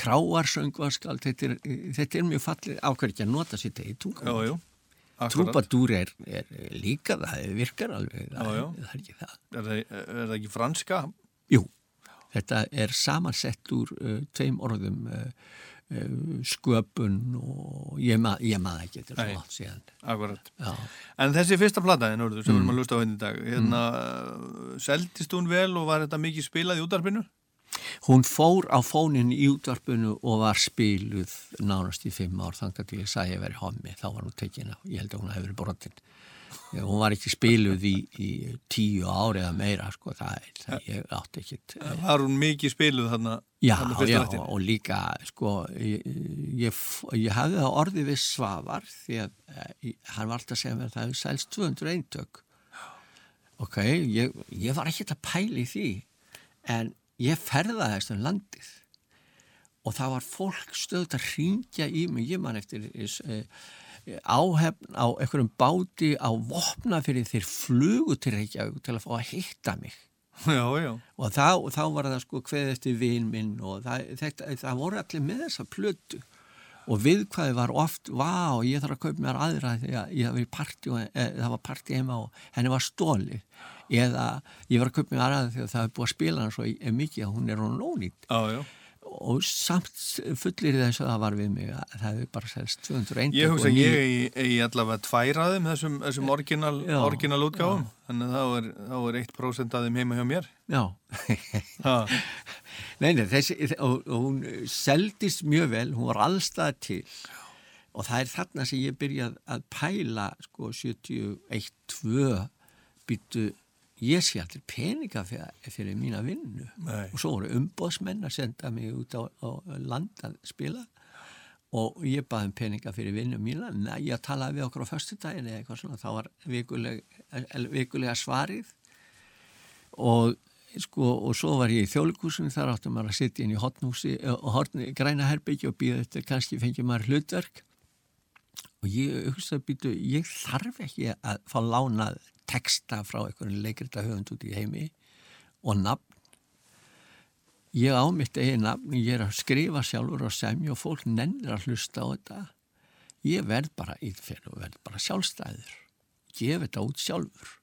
kráar söngvarskáld þetta þetta er mjög fallið ákveð ekki að nota sér þetta í akkurat. Trúbadúr er, er líka það virkar alveg, það, Já, já. það er ekki það Er það, er það ekki franska? Jú, þetta er samansett úr uh, tveim orðum uh, sköpun og ég maður ég mað ekki, þetta er svo langt síðan. Akkurat. Já. En þessi fyrsta plataðin, sem við erum Mm. að lusta á henni í dag, hérna, mm. seldist hún vel og var þetta mikið spilað í útarpinu? Hún fór á fónin í útvarpinu og var spiluð nánast í fimm ár þangar til ég sagði að ég veri hommi, þá var hún tekin á, ég held að hún hefði verið brotin. Hún var ekki spiluð í, í tíu ári eða meira, sko, það það, ég átti ekkit. Var hún mikið spiluð þarna? Já, þarna já, og líka, sko, ég, ég, ég hafði það orðið við Svavar því að eh, hann var alltaf að segja mér að það hefði sælst 200 eintök. Ok, ég, ég var ekkert að pæla í því, en ég ferðaðist um landið og það var fólk stöðut að ringja í mig, ég man eftir eh, áhefn á einhverjum báti á vopna fyrir þeir flugu til Reykjavík til að fá að hitta mig Já, já. og þá, þá var það sko hveð eftir vin minn og það, þetta, það voru allir með þessa plötu og viðkvæði var oft vá, ég þarf að kaupa mér aðra að ég hafði í partí og e, það var partí heima og henni var stóli eða ég var að kaupa mér aðra að það hefði búið að spila hann svo í- mikið að hún er hún ónýtt Já, já. Og samt fullir þess að það var við mig að það hefði bara selst 201 Ég hugsa að ég eigi allavega tvær að þeim, þessum, þessum orginal, Já. orginal útgáfum, þannig að þá er, er 1% að þeim heima hjá mér. Já. [laughs] Nei, nei, þessi, og, og hún seldist mjög vel, hún var allstað til. Og það er þarna sem ég byrjað að pæla sko 71-2 býtu ég sé allir peninga fyrir, fyrir mína vinnu. Nei. og svo voru umbóðsmenn að senda mig út á, á land að spila. Og ég baði um peninga fyrir vinnu mína. En ég talaði við okkur á föstudaginn eða eitthvað svona, þá var vikuleg, vikulega svarið. Og sko og svo var ég í þjóðleikúsinu þar áttum maður að sitja inn í hotnúsi hortni græna herbyggja og býða þetta kannski fengjum maður hlutverk. Og ég hugsaði býtu ég þarf ekki að fá lánað texta frá einhverjum leikrita höfund út í heimi og nafn. Ég á mitt eigin nafn ég er að skrifa sjálfur og semja og fólk nennir að hlusta á þetta. Ég verð bara í fyrir og verð bara sjálfstæður. Gef þetta út sjálfur.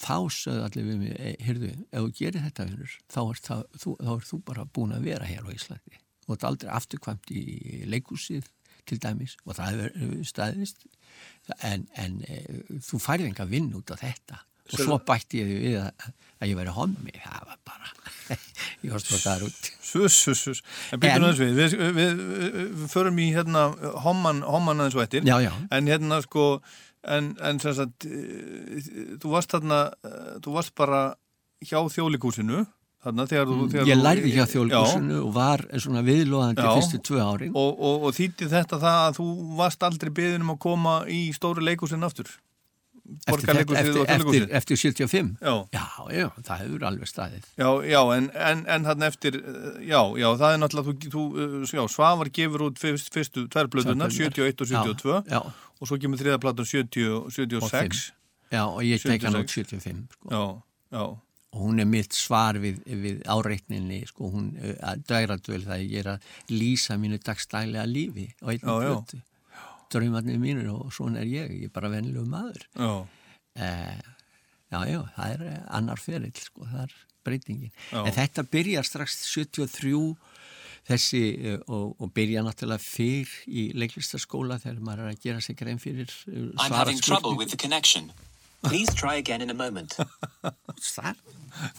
Þá sögðu allir við mig, "Ey, heyrðu, ef þú gerir þetta vinnur, þá er, það, þú, þá er þú bara búin að vera hér á Íslandi. Þú ert aldrei afturkvæmt í leikúsið til dæmis og það hefur staðist en, en e, þú færði enga vinn út af þetta og svo bætti ég við að, að ég veri hommi, það var bara [laughs] ég var strókaður út Sus, sus, sus. En En- aðeins við, við, við, við, förum í hérna homman, homman aðeins og eftir. Já, já. En hérna sko, en, en sem sagt, eh, þú varst þarna, eh, þú varst bara hjá þjólikúsinu, þarna þegar þú... Þegar Ég lærði hjá Já. þjólkúsinu og var svona viðlóðandi fyrstu tvö árin Og, og, og þýtti þetta það að þú varst aldrei beðin um að koma í stóru leikúsin aftur? borgarleikusið og tölugúsið eftir 75 Já. já, já, það hefur alveg staðið Já, já, en, en, en hann eftir, já, já, það er náttúrulega, þú, þú uh, já, Svavar gefur út fyrst, fyrstu tværblöðunar, Tvær 71 og 72 já, og svo kemur þriðaplatan 70 og 76. já, og ég tek hann út 76. 75 sko. Já, já, og hún er mitt svar við, við áreitninni sko, hún að dæradvöl það ég er að lýsa mínu dagstælega lífi og einn Já, já. blötu draumarnir mínur og svona er ég ég er bara venilegu maður já, eh, já, já, það er eh, annar ferill, sko, það er breytingin Já. en þetta byrjar strax 73 þessi eh, og, og byrja náttúrulega fyrr í leiklistaskóla þegar maður er að gera sig grein fyrir eh, I'm svara having trouble spurning- with the connection. Please try again in a moment.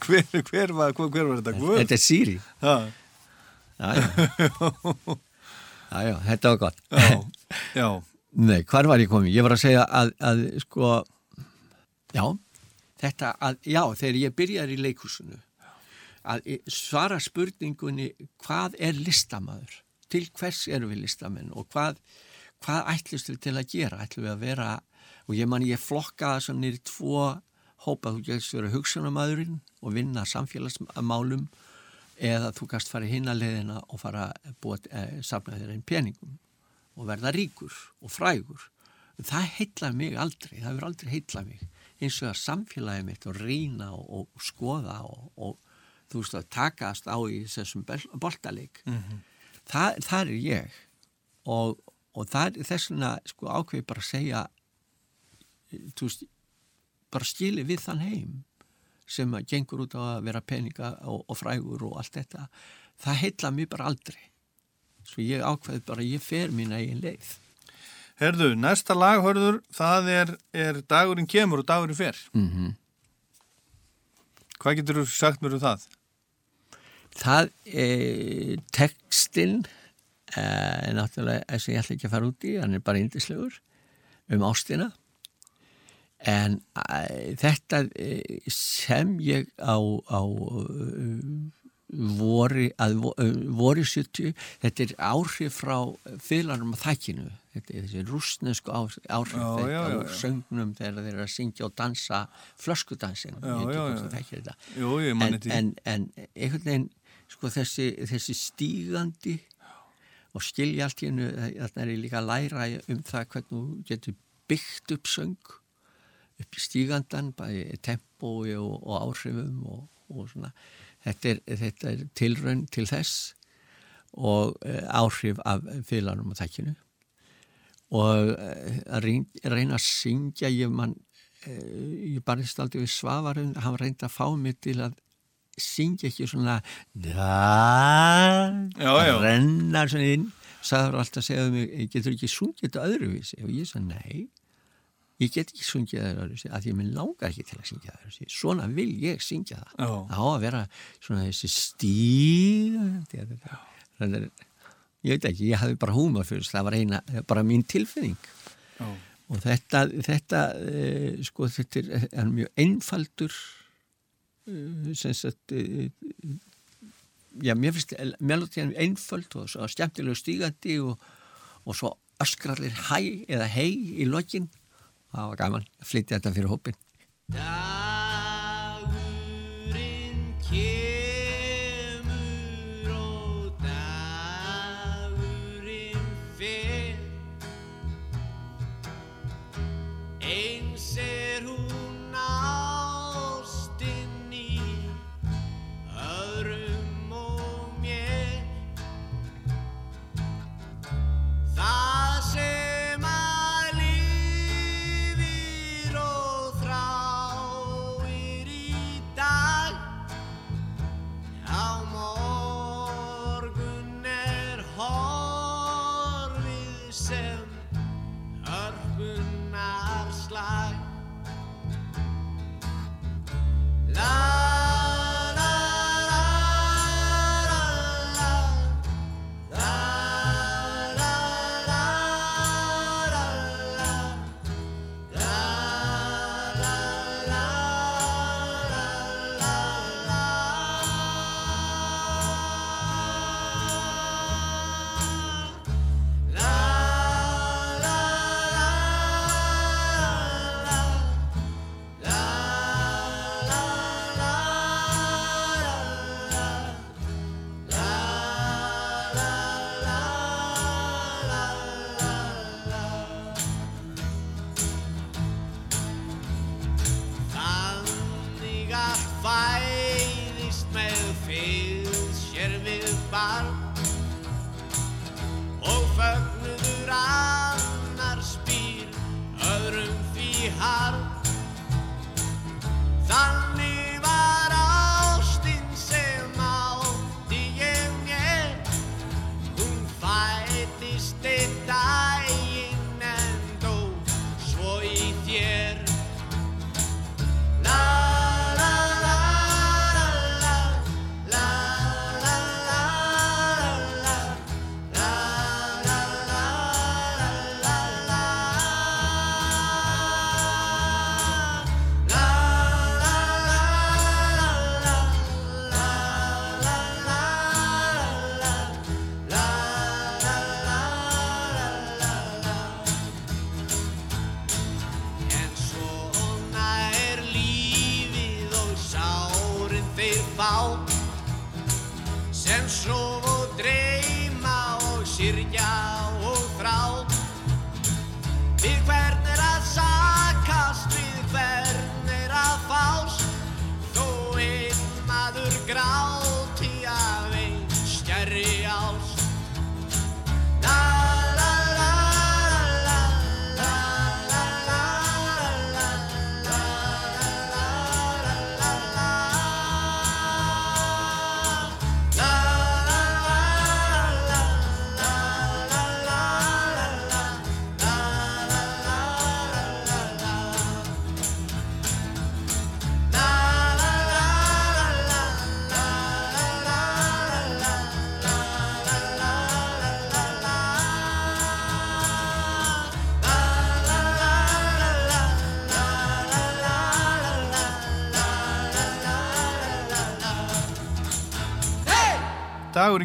Hver, hver, var, hver, hver var þetta? Guð? Þetta er Siri Já, já, já. [laughs] já, já, þetta var gott já, já, Nei, hvar var ég komið? Ég var að segja að, að sko, já, þetta að, já, þegar ég byrjar í leikhúsinu, að svara spurningunni hvað er listamaður? Til hvers erum við listamenn og hvað, hvað ætlust við til að gera? Ætlum við að vera, og ég man ég flokka það sem nýri tvo hópa, þú getur vera hugsunamaðurinn og vinna samfélagsmálum eða þú kannst fara hinn að leiðina og fara að búa, eh, safna þér einn peningum og verða ríkur og frægur. Það heitlaði mig aldrei, það hefur aldrei heitlað mig. Eins og að samfélagi mitt og rýna og, og skoða og, og þú veist að takast á í þessum bel- boltaleik. það, það er ég og, og það þess vegna sko ákveði bara að segja veist, bara skili við þann heim sem að gengur út á að vera peninga og, og frægur og allt þetta. Það heitlaði mig bara aldrei. Svo ég ákveði bara, ég fer mín eigin leið. Herðu, næsta lag, hörður, það er, er dagurinn kemur og dagurinn fer. Mm Hvað getur þú sagt mér um það? Það er textin er náttúrulega þess að ég ætla ekki að fara út í, hann er bara indislegur um ástina en e, þetta e, sem ég á, á vori, að vo- vori 70, þetta er áhrif frá fylgarum að þækinu þetta er þessi rúsnesku áhrif Já, þetta já, úr já. söngnum þegar þeir eru að syngja og dansa flöskudansin ég ekki hvort því. en, en einhvern veginn sko þessi, þessi stígandi og skilja allt í hennu þarna er ég líka að læra um það hvernig þú getur byggt upp söng upp í stígandan bæði tempói og, og áhrifum og, og svona. Þetta er, þetta er tilraun til þess og uh, áhrif af félagunum og þakkinu og uh, að reyna, að syngja ég mann uh, ég barist aldrei við svafarinn hann reyndi að fá mig til að syngja ekki svona da, Já, já. að renna svona inn. Sagður alltaf að segja um mig getur ekki sungið þetta öðruvísi? Og ég sagði nei ég get ekki sungið það öðruvísi af því að mér langar ekki til að syngja það öðruvísi svona vil ég syngja það. Já. það á að vera svona þessi stíg þannig að ég veit ekki, ég hafði bara húma fyrir það var eina, bara mín tilfinning. Já. og þetta þetta, e, sko, þetta er, mjög einfaldur e, sem sagt e, já, mér finnst melodían einföld og svo skemmtilegu stígandi og, og svo öskrallir hæ eða hei í lokin það var gaman að flytja þetta fyrir hópin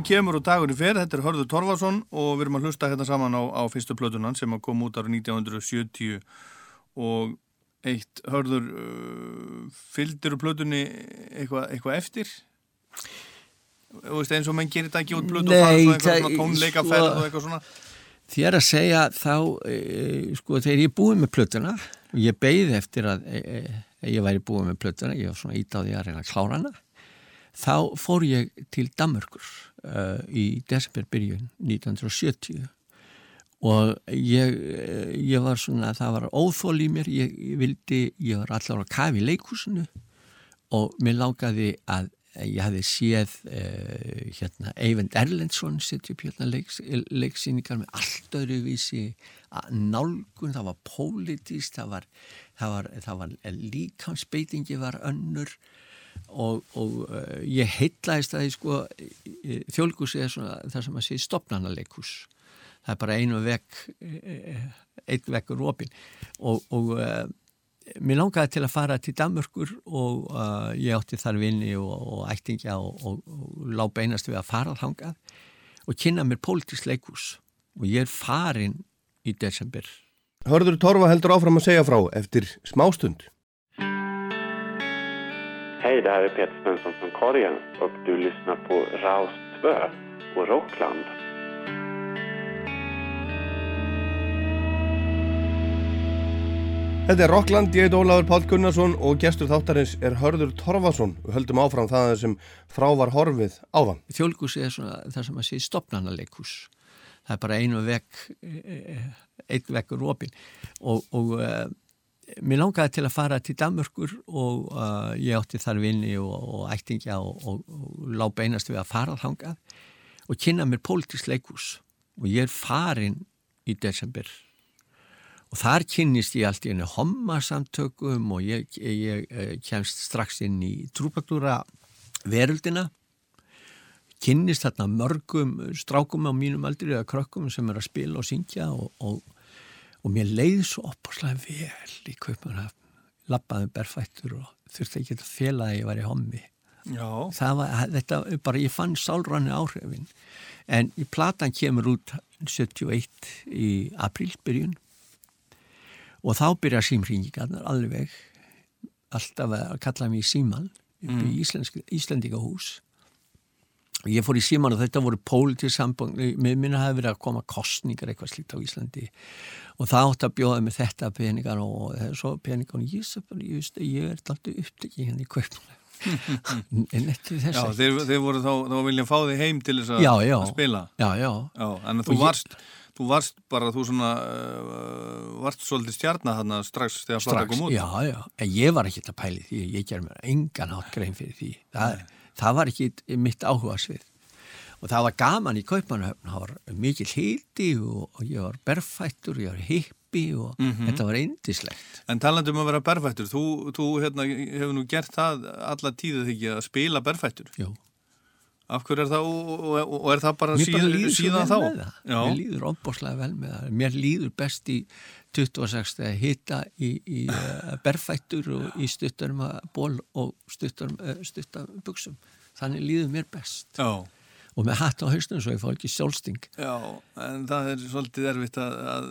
kemur og dagurinn fer, þetta er Hörður Torfarsson og við erum að hlusta hérna saman á, á fyrstu plötunan sem að koma út ára 1970 og eitt Hörður, uh, fylgdiru plötunni eitthvað eitthva eftir? Þú veist eins og menn gerir þetta ekki út plötu og fara svo eitthvað tónleikaferð og eitthvað svona? Þér að segja þá, e, sko, þegar ég búið með plötuna, og ég beigði eftir að e, e, ég væri búið með plötuna, ég var svona ít á því að reyna að klára hana, þá fór ég til Danmörkur uh, í desemberbyrjun 1970 og ég, ég var svona, það var óþól í mér, ég, ég vildi, ég var allar að kafi í leikúsinu og mér lákaði að ég hafði séð uh, hérna Eyvind Erlendsson setja upp hérna leiks, leiksýningar með allt öðru vísi að nálgun, það var pólitíst, það var, var, var líkansbeitingi var önnur og, og uh, ég heitlaðist að sko, þjólkusi er svona það sem að sé stopnarnaleikus það er bara einu vekk einn vekkur opinn. Og, og uh, mér langaði til að fara til Danmörkur og uh, ég átti þar vinni og, og ættingja og, lág beinast við að fara þangað og kynna mér pólitísk leikus og ég er farin í desember. Hörður Torfa heldur áfram att säga frá eftir smástund. Hej, det här är Peter Svensson från Korgen och du lyssnar på Raust 2 på Rockland. Þetta er Rockland, ég heit Ólafur Páll Gunnarsson og gestur þáttarins er Hörður Torfason. Við höldum áfram það sem frá var horfið áðan. Þjólkusi er svona það sem að sé stopnarnaleikus það er bara einu vekk einn vekkur opinn og, og uh, mér langaði til að fara til Danmörkur og uh, ég átti þar vinni og, og ættingja og, og, og lág beinast við að fara þangað og kynna mér pólitísk leikus og ég er farin í desember. Og þar kynnist ég allt í henni hommasamtökum og ég, ég, ég kemst strax inn í trúpaktúra veröldina kynnist þarna mörgum strákum á mínum aldri eða krökkum sem er að spila og syngja og, og, mér leiði svo opaslega vel í kaupmanhafn lappaði berfættur og þurfti ekki að fela að ég var í hommi. Já. það var, þetta bara, ég fann sálranni áhrifin. En í platan kemur út 71 í aprílbyrjun. Og þá byrja símringingarnar alveg. Alltaf að kalla mér síman Mm. í Íslensk, Íslendingahús. og ég fór í síman og þetta voru pólitísk samband með minna hafi verið að koma kostningar eitthvað slíkt á Íslandi og það átt að bjóða með þetta peningar og svo peningar og ég, ég, ég er alltaf upptekið hérna í kaupnum [laughs] en eftir þess Já, þeir, þeir voru þá, þá viljum fá þig heim til þess að, Já, já. að spila. Já, já. Já, en þú ég- varst, þú varst bara, þú svona, uh, varst svolítið stjarnar þarna strax þegar strax, kom út. já, já, en ég var ekki að pæli því, ég ger mér engan átt grein fyrir því, það, það var ekki mitt áhuga svið og það var gaman í Kaupmannahöfn, það var mikil hiti og, og ég var berfættur, ég var hippi og Mhm. þetta var eindislegt. En talandi um að vera berfættur, þú, þú hérna, hefur nú gert það alla tíðið ekki að spila berfættur. Jú. Af hverju er það, og, og, og er það bara, Mér bara líður svo síðan vel þá? með það. Já. Mér líður ofbáslega vel með það. Mér líður best í 26 þegar hita í, í uh, berfættur og í stuttarum ból og stuttarum uh, stuttar buksum. Þannig líður mér best. Já. Og með hatt á hausnum svo ég fá ekki sjálfsting. Já, en það er svolítið erfitt að, að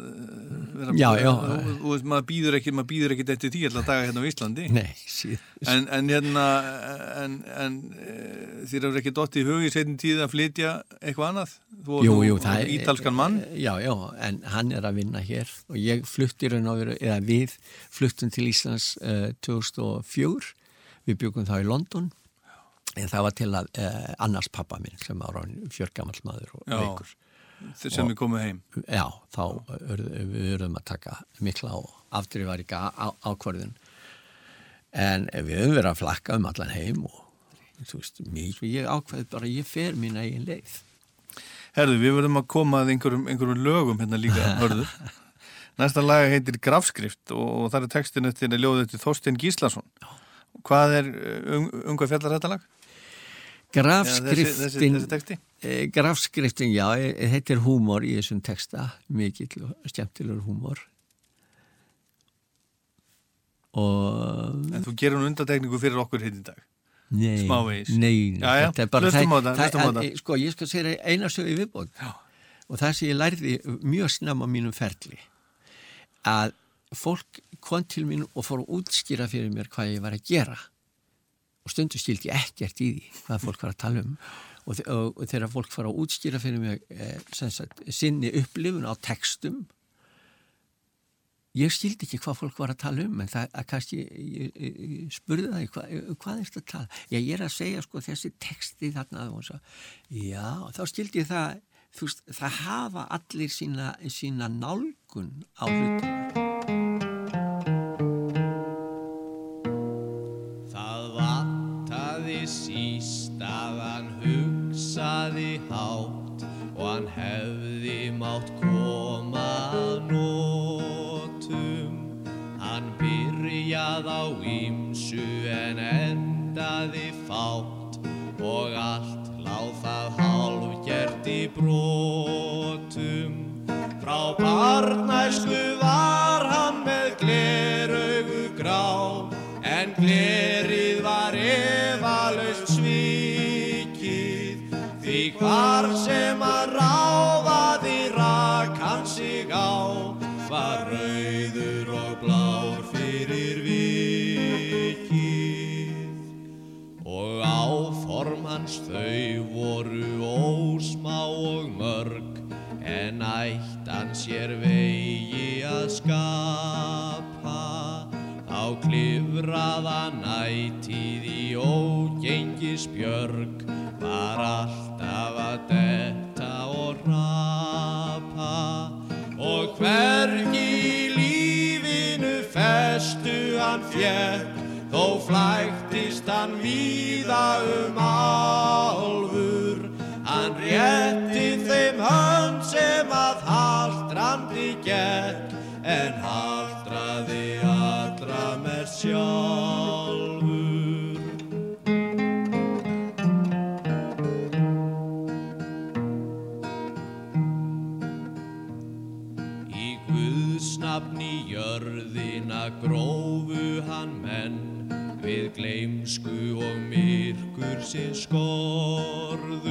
vera Já, já. og, og maður býður ekki, maður býður ekki eftir tíu alltaf daga hérna á Íslandi. Nei, en, en hérna en, en e, þér hefur ekki dótt í hug í setjum tíð að flytja eitthvað annað? Þú Jú, jú, það er ítalskan mann? Já, já, en hann er að vinna hér. Og ég flutti raun og veru, eða við fluttum til Íslands uh, 2004 við byggum þá í London það var til að uh, annars pappa minn sem var fjörgamall maður og veikur þeir sem er komið heim Já, þá við urðum að taka mikla og afdrifar ekki á, ákvörðun en við höfum verið að flakka um allan heim og þú veist, mér, ég ákveði bara ég fer mín eigin leið Herðu, við verðum að koma að einhverjum, einhverjum lögum hérna líka, [laughs] hörður. Næsta lag heitir Grafskrift og, það er textin eftir að ljóða eftir Þorstein Gíslason. Hvað er, um, um hvað fjallar þetta lag? Grafskriftin, Eða þessi- þessi- eh, grafskriftin, já, eh, þetta er húmor í þessum texta, mikill og skemmtilegur húmor. Og... En þú gerir nú undatekningu fyrir okkur hitt í dag. Nei, Smávegis. nei, Já, já, þetta er bara það, hlustum á að- það. Sko, ég skal segja eina sögu í viðbóð og það sem ég lærði mjög snemma á mínum ferli að fólk kom til mín og fór að útskýra fyrir mér hvað ég var að gera og stundu skildi ég ekkert í því hvað fólk var að tala um. Og, og, og þegar fólk fór að útskýra fyrir mér eh, sagt, sinni upplifun á textum ég skildi ekki hvað fólk var að tala um en það að kannski ég, ég, ég spurði það hvað, hvað er þetta að tala? Já ég er að segja sko þessi texti þarna og svo, já þá skildi ég það þú veist það hafa allir sína, sína nálgun á hlutum síst að hann hugsaði hátt og hann hefði mátt koma að nótum. Hann byrjað á ýmsu en endaði fátt og allt láð það hálfgert í brotum. Frá barnæsku var hann með gleraugu grá En glerið ógengisbjörg Var alltaf að detta og rapa. Og hvergi lífinu festu hann fjekk Þó flæktist hann víða um álfur. Hann rétti þeim hönd sem að haldrandi gekk En haldraði allra með sjálfur við gleimsku og myrkur sinn skorður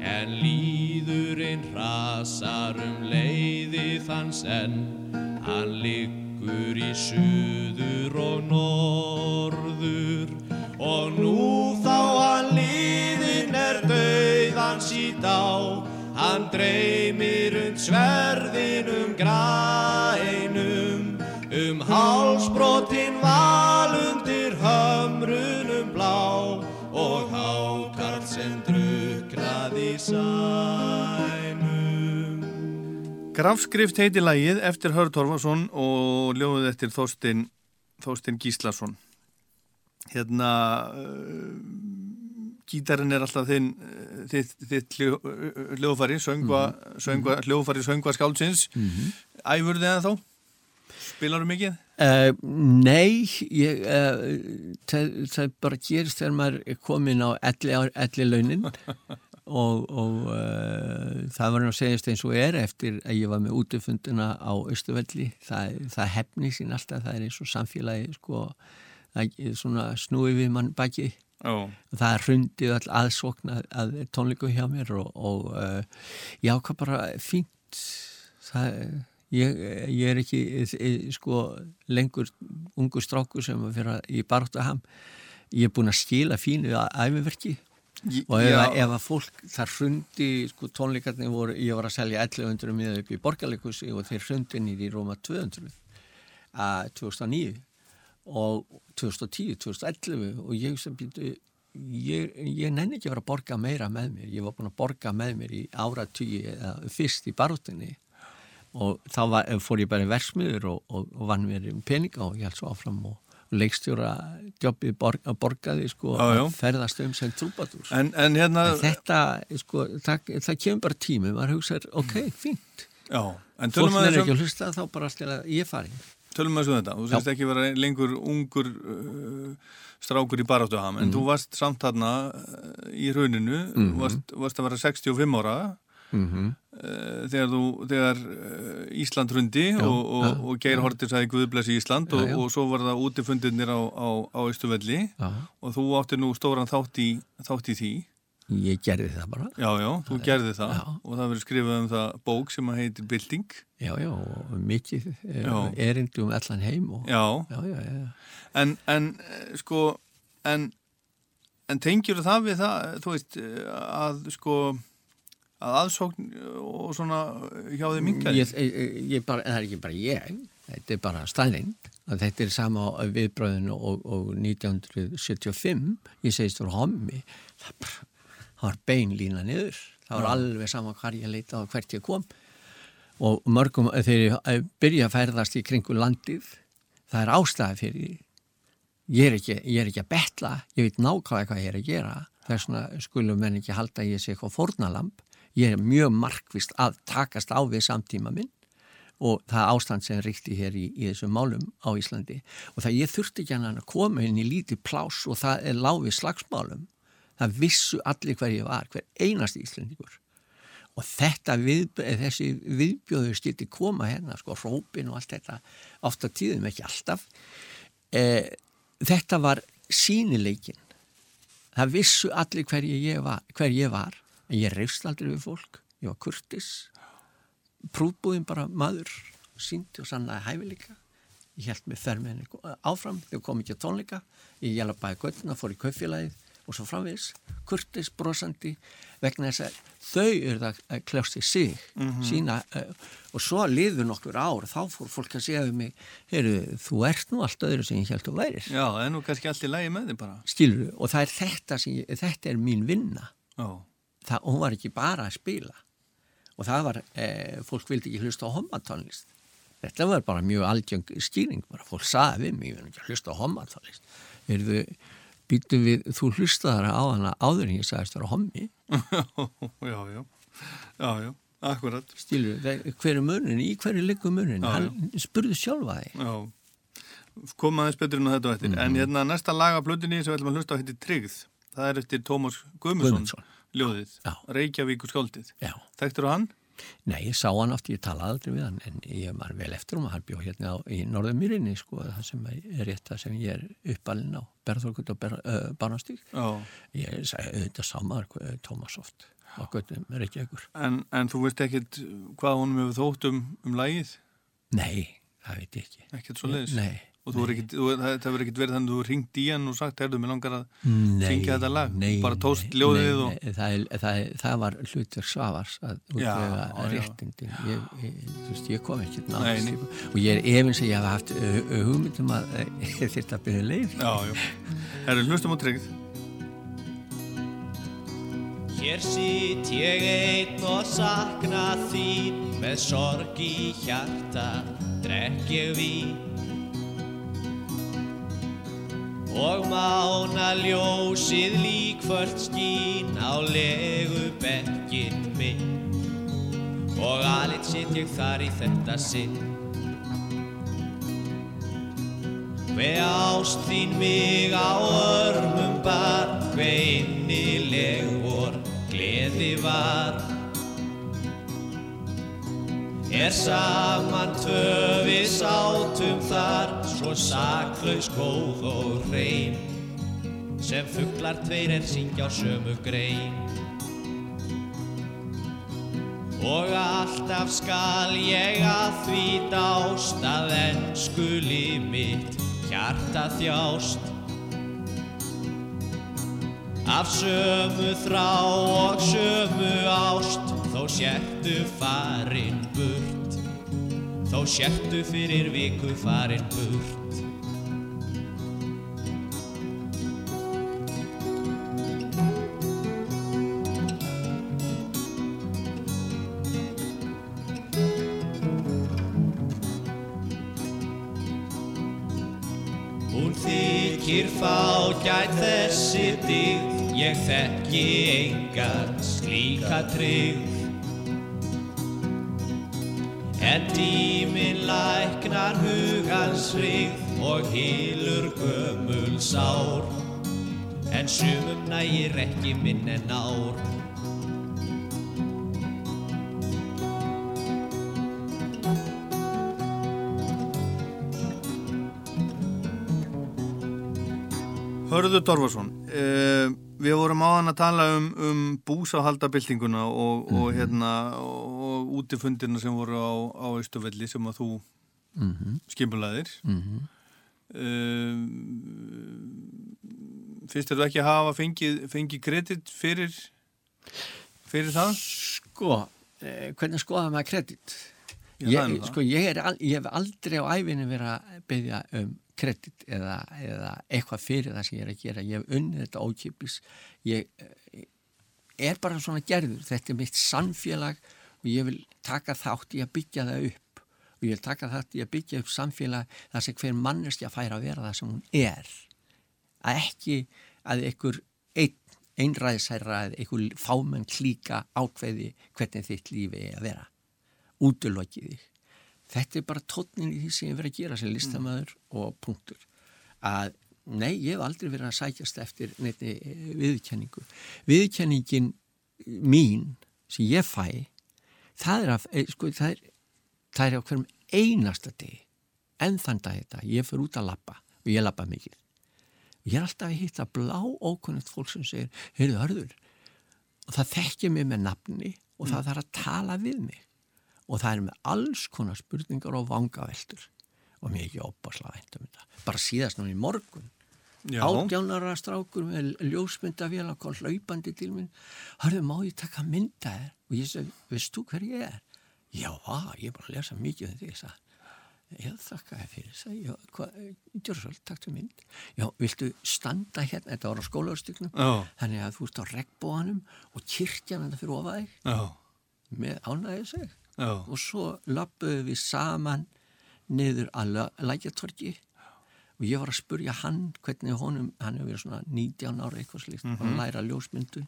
en líðurinn hrasar um leiði þann senn. Hann liggur í suður og norður og nú þá hann líðin er dauðans í dá. Hann dreymir um sverðinum grænum, um hálsbrotin val Grafskrift heiti lagið eftir Hörð Torfarsson og ljóðið eftir Þorstein, Þorstein Gíslason. Hérna, uh, gítarinn er alltaf þinn, uh, þitt, þitt hljó, uh, hljóðfari, söngva, söngva, hljóðfari söngva skáldsins. Mm -hmm. Æfur þið það þá? Spilaru mikið? Uh, nei, ég, uh, það, það bara gerist þegar maður er komin á elli launin [laughs] og, og uh, það var nú að segjast eins og er eftir að ég var með útufunduna á Östuvelli, það, það hefni sín alltaf, það er eins og samfélagi sko, það svona snúið við mann baki. Já. það hrundi all aðsókn að, tónleiku hjá mér og, og uh, ég ákvað bara fínt. Það, ég, ég er ekki eh, sko lengur ungu strákur sem að fyrir í barátaham ég er búin að skila fínu að æfiverki og ef, að- ef að fólk þar hrundi sko tónleikarnir voru, ég var að selja 1100 miða upp í borgarleikusi og þeir hrundi nýri í Róma 200 að 2009 og 2010, 2011 og ég sem býtu ég, ég nenni ekki að vera að borga meira með mér. Ég var búin að borga með mér í áratugi eða fyrst í baróttinni og þá var, fór ég bara í versmiður og, og, og vann mér um peninga og ég held svo áfram og leikstjóra jobbið borg, borgaði sko Já, já. að ferðast um sem trúbadur En, en hérna, En þetta, sko, það, það kemur bara tími, maður hugsaður, ok, fínt. já, en Fólk er að ekki að hlusta þá bara að ég fari. tölum að þetta. Þú sést ekki vera lengur ungur uh, strákur í baráttuham, Mhm. en þú varst samt þarna uh, í rauninu, varst, varst að vera 65 ára Mm -hmm. uh, þegar, þú, þegar uh, Ísland hrundi Já, og, og, já, og Geir Hortir sagði Guðblessi Ísland og, og svo var það útifundirnir á, Ístuvelli og þú átti nú stóran þátt í, þátt í því. ég gerði það bara. Já, já, þú gerði það Já. og það verið skrifað um það bók sem að heitir Bilding. Já, já, og mikið eh, erindi um allan heim og, Já, já, en, en eh, sko, en, en tengjur það við það, þú veist, eh, að sko, að aðsókn og svona hjá þið mingaði? Ég, ég, ég bara, það er ekki bara ég, þetta er bara staðinn, að þetta er sama viðbröðinu og, og 1975, ég segist voru hommi, það, það var beinlína niður, það var alveg sama hvar ég leita og hvert ég kom. Og mörgum þegar ég byrja að ferðast í kringu landið, það er ástæði fyrir því. Ég er, ekki, ég er ekki að betla, ég veit nákvæmlega hvað ég er að gera, þess vegna skulum menn ekki halda ég sé eitthvað fórnalamb, ég er mjög markvist að takast á við samtíma minn og það ástand sem ríkti hér í, í þessum málum á Íslandi. Og það ég þurfti ekki hann að koma inn í lítið plás og það er láfið slagsmálum. Það vissu allir hver ég var hver einast Íslandingur og þetta við, þessi viðbjóðu skilti koma hérna sko rópin og allt þetta ofta tíðum ekki alltaf. Eh, þetta var sínileikin það vissu allir hver ég var, hver ég var en ég reyfst aldrei við fólk. Ég var kurtis prúbúðin bara maður síndi og sannaði hæfileika ég held með henni áfram. Þegar kom ekki að tónleika. Ég hjálpa bæði göttuna, fór í kaufélagið og svo framvegis, kurtis, brosandi vegna þess að þau eru það að kljásti sig sína uh, og svo liður nokkur ár þá fór fólk að segja við mig heyrðu, þú ert nú allt öðru sem ég held að værir. Já, er nú kannski allt í lægi með þið bara. skilur og það er þetta sem ég, þetta er mín vinna. Já, það, hún var ekki bara að spila. Og það var, eh, fólk vildi ekki hlusta á hommatónlist. Þetta var bara mjög aldjöng skýring bara fólk saði við mig, ég vil ekki hlusta á hommatónlist. Erðu, býtum við þú hlustaðar á hana áður en ég sagðist vera hommi, [laughs] já, já, já, já, akkurat. stílur hver er munin, í hverju liggur munin Já, hann spurði sjálfa þig Já, koma aðeins betur en þetta og eftir. Mhm. En hérna næsta lag af blöndinni sem við ætlum að hlusta á heitir Tryggð. Það er eftir Tómas Guðmundsson, Guðmundsson. Ljóðið, Já. Reykjavík og skáldið. Já. Þekktur þú hann? Nei, ég sá hann oft, ég talaði aldrei við hann en ég var vel eftir um að hann bjóð hérna á, í Norðumýrinni sko, það sem er rétt það sem ég er uppalinn á Berðorgut og Ber, uh, Barnastík Já. ég sagði auðvitað sá maður uh, Tómas oft á göttum Reykjavíkur En, en þú veist ekkit hvað honum hefur þótt um, um lagið? Nei, það veit ég ekki Ekkert svo leiðis? Nei, Og þú ekkit, þú, það hefur ekkit verið þannig að þú ringt í hann og sagt, herðu, mér langar að nei syngja þetta lag. nei, Bara tóst ljóðið nei, og... nei, það, er, það, er, það var hlutverk Svavars að útvega já. réttindin ég, ég, þú veist, ég kom ekki Nei, og ég er efins að ég hef haft hugmyndum að [laughs] að byrja já. Herru, hlustum á Tryggð. Hér sitt ég einn og sakna þín með sorg í hjarta drekk ég vín og mána ljósið líkföld skín á legu bekkin minn og alit sitt ég þar í þetta sinn Hve ást þín mig á örmum bar, hve innileg vor gleði var. Er saman tvö við sátum þar, svo saklaus góð og hrein, sem fugglar tveir er syngja á sömu grein. Og alltaf skal ég að því dást að ennskuli mitt hjarta þjást. Af sömu þrá og sömu ást þó sértu farin burt Þó sértu fyrir viku farin burt Hún þykir fágætt þessi digð, ég þekki engan slíka tryggð. En tíminn læknar hugans hrigð og hýlur gömul sár. En sumum nægir ekki minn en ár. Hörður Dorfarsson, uh, við vorum áðan að tala um, um búsahaldabildinguna og, og, hérna, og útifundirna sem voru á, á Ístufelli sem að þú mm -hmm. skipulaðir. Mm -hmm. uh, finnst þér þú ekki að hafa fengið, fengið kredit fyrir, fyrir það? Sko, eh, hvernig skoða maður kredit? Ég, sko, ég, er, al- ég hef aldrei á æfinni verið að byggja um kredit eða, eða eitthvað fyrir það sem ég er að gera. Ég hef unnið þetta ókipis. Ég eh, er bara svona gerður. Þetta er mitt samfélag og ég vil taka þátt í að byggja það upp. Og ég vil taka þátt í að byggja upp samfélag þar sem hver manneskja fær að vera það sem hún er. Að ekki að einhver einn einræðisæra eða einhver fámenn klíka ákveði hvernig þitt lífi er að vera útlokið þig. Þetta er bara tónnin í því sem ég verið að gera sem listamæður og punktur. Að nei, ég hef aldrei verið að sækjast eftir neittni viðkenningu. Viðkenningin mín sem ég fæ, það er, að, eh, sko, það er, það er á hverjum einasta degi, en þann dag þetta, ég fyrir út að lappa og ég lappa mikið. Ég er alltaf að hitta blá ókunnigt fólk sem segir, heyrðu hörður, og það þekkir mig með nafni og það þarf að tala við mig og það er með alls konar spurningar og vangaveltur. Og mér er ekki óbáslega vænt um þetta. Bara síðast núna í morgun. Já. átjánara strákur með ljósmyndavél og hlaupandi til minn hörðu má ég taka mynda þér? Og ég segi, veist þú hver ég er? Já, á, ég er bara að lesa mikið um því ég sagði ég þakka þér fyrir já, hvað, Djörsvöld, taktu mynd. Já, viltu standa hérna, þetta var á skólaurstygnum þannig að þú ert á regnbóanum og kirkjan þetta fyrir ofa þig. Já. með ánægið sig Já. og svo lappuðu við saman niður að lækjartorki og ég var að spurja hann hvernig honum, hann hefur verið svona 19 ára eitthvað slíkt, mm Mhm. að læra ljósmyndun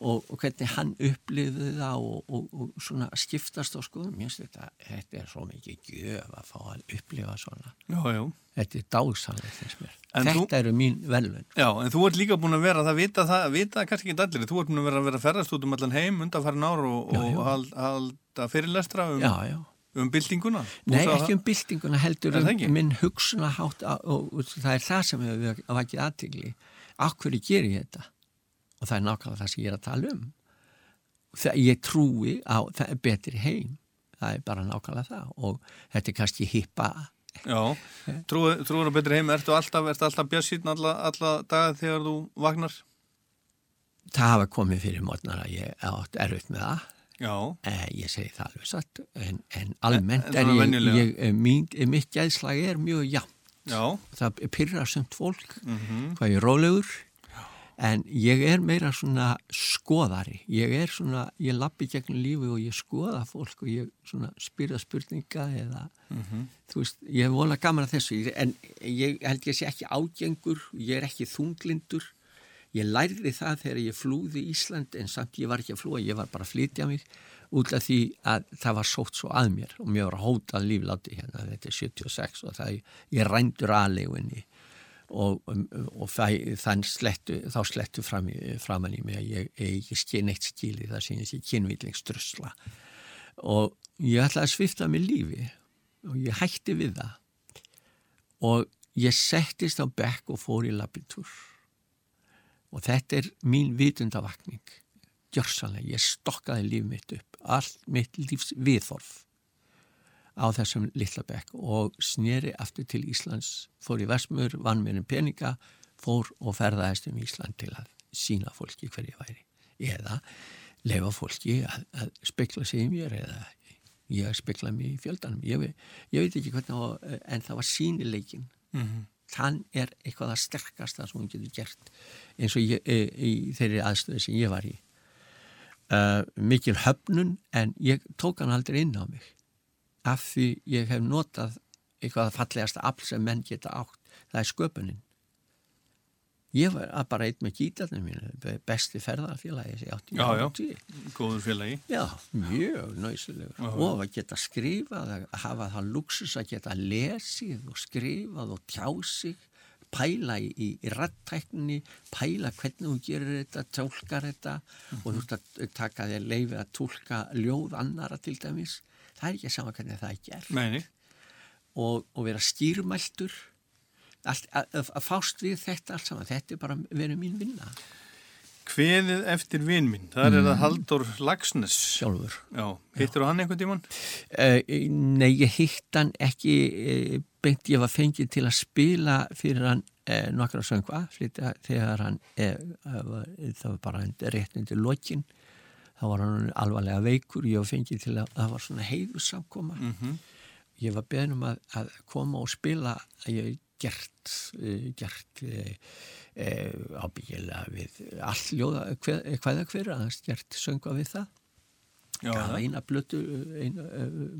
og, og hvernig hann upplifði það og, og, og svona skiptast á skoðum, mér finnst þetta þetta er svo mikið gjöf að fá að upplifa svona, Já, já. þetta er dásalegt þess mér, En þetta þú- eru mín velvun Já, en þú ert líka búin að vera, það vita það, vita kannski ekki allir, þú ert búin að vera að vera ferðast út um allan heim undanfærin ár og, og hald, halda fyrirlestra um, já, já um byltinguna. Nei, ekki um byltinguna heldur um minn hugsunahátt og, og, og það er það sem hefur vakið aðtigli. Akkur ger ég þetta? Og það er nákvæmlega það sem ég er að tala um. Það, ég trúi á það er betri heim. Það er bara nákvæmlega það og þetta er kannski hippa. Já, trúur trú á betri heim, ertu alltaf, ertu alltaf bjössýtn alla, alla daga þegar þú vagnar? Það hafa komið fyrir mótnar að ég átt erfitt með það. Já. Eh, ég segi það alveg satt en, en almennt En- en er ég, ég eh, mín, mitt gæðslag er mjög jafn. Já. Það pyrrar sumt fólk Mhm. hvað ég er rólegur en ég er meira svona skoðari. Ég er svona, ég lappi gegnum lífi og ég skoða fólk og ég svona spyrja spurninga eða Mhm. þú veist, ég hef volað gaman að þessu. En ég held ég sé ekki ágengur ég er ekki þunglindur. Ég lærði það þegar ég flúði Ísland en samt ég var ekki að flúa, ég var bara að flytja mig út af því að það var sótt svo að mér. Og mér var hótað lífláti hérna, þetta er 76 og það ég rændur aðlegunni og, og það, þann slettu, þá slettu fram, framan í mig að ég er ekki skil, neitt skili það sem ég sé kynvillingsdrösla og ég ætlaði að svifta mig lífi og ég hætti við það. Og ég settist á bekk og fór í labitúr og þetta er mín vitundavakning gjörsanlega, ég stokkaði líf mitt upp. Allt mitt lífs viðþorf á þessum Lillabekk og sneri aftur til Íslands fór í Versmur, vann mér um peninga fór og ferðaðist um Ísland til að sína fólki hverju væri. Eða lefa fólki að, að spekla sig í mér eða ég spekla mig í fjöldanum. Ég, ég veit ekki hvernig á, en það var sínileikin mm -hmm. þann er eitthvað að sterkast það sem hún getur gert eins og ég, e, í þeirri aðstöðu sem ég var í. Uh, mikil höfnun en ég tók hann aldrei inn á mig af því ég hef notað eitthvað að fallegasta afl sem menn geta átt það er sköpunin. Ég var bara eitt með gítarnir mínu besti ferðarfélagi já, já, góður félagi. Já, mjög næsilegur og að geta skrifað að hafa það luxus að geta lesið og skrifað og tjásið pæla í, í, rættækninni pæla hvernig þú gerir þetta tólkar þetta. Uh -huh. og þú ert að taka þér leifið að tólka ljóð annara til dæmis það er ekki að sama hvernig það er gert. Og, og vera stýrmæltur að, að, að fást við þetta allt saman, þetta er bara verið mín vinna. Hveðið eftir vinn minn, það er mm. að Haldur Lagsnes Sjálfur. Já, hittir þú hann einhvern tíman? Uh, nei, ég hitt hann ekki uh, beint ég var fengið til að spila fyrir hann uh, nokkra söngva þegar hann það var bara rétt undir lokin þá var hann alvarlega veikur ég var fengið til að það var svona heiðusamkoma mm -hmm. ég var beðnum um að, að koma og spila að ég gert, eh, gert e, e, ábyggilega við all ljóða, hvaða hver aðeins gert söngu við það Já, það var eina blötu eina,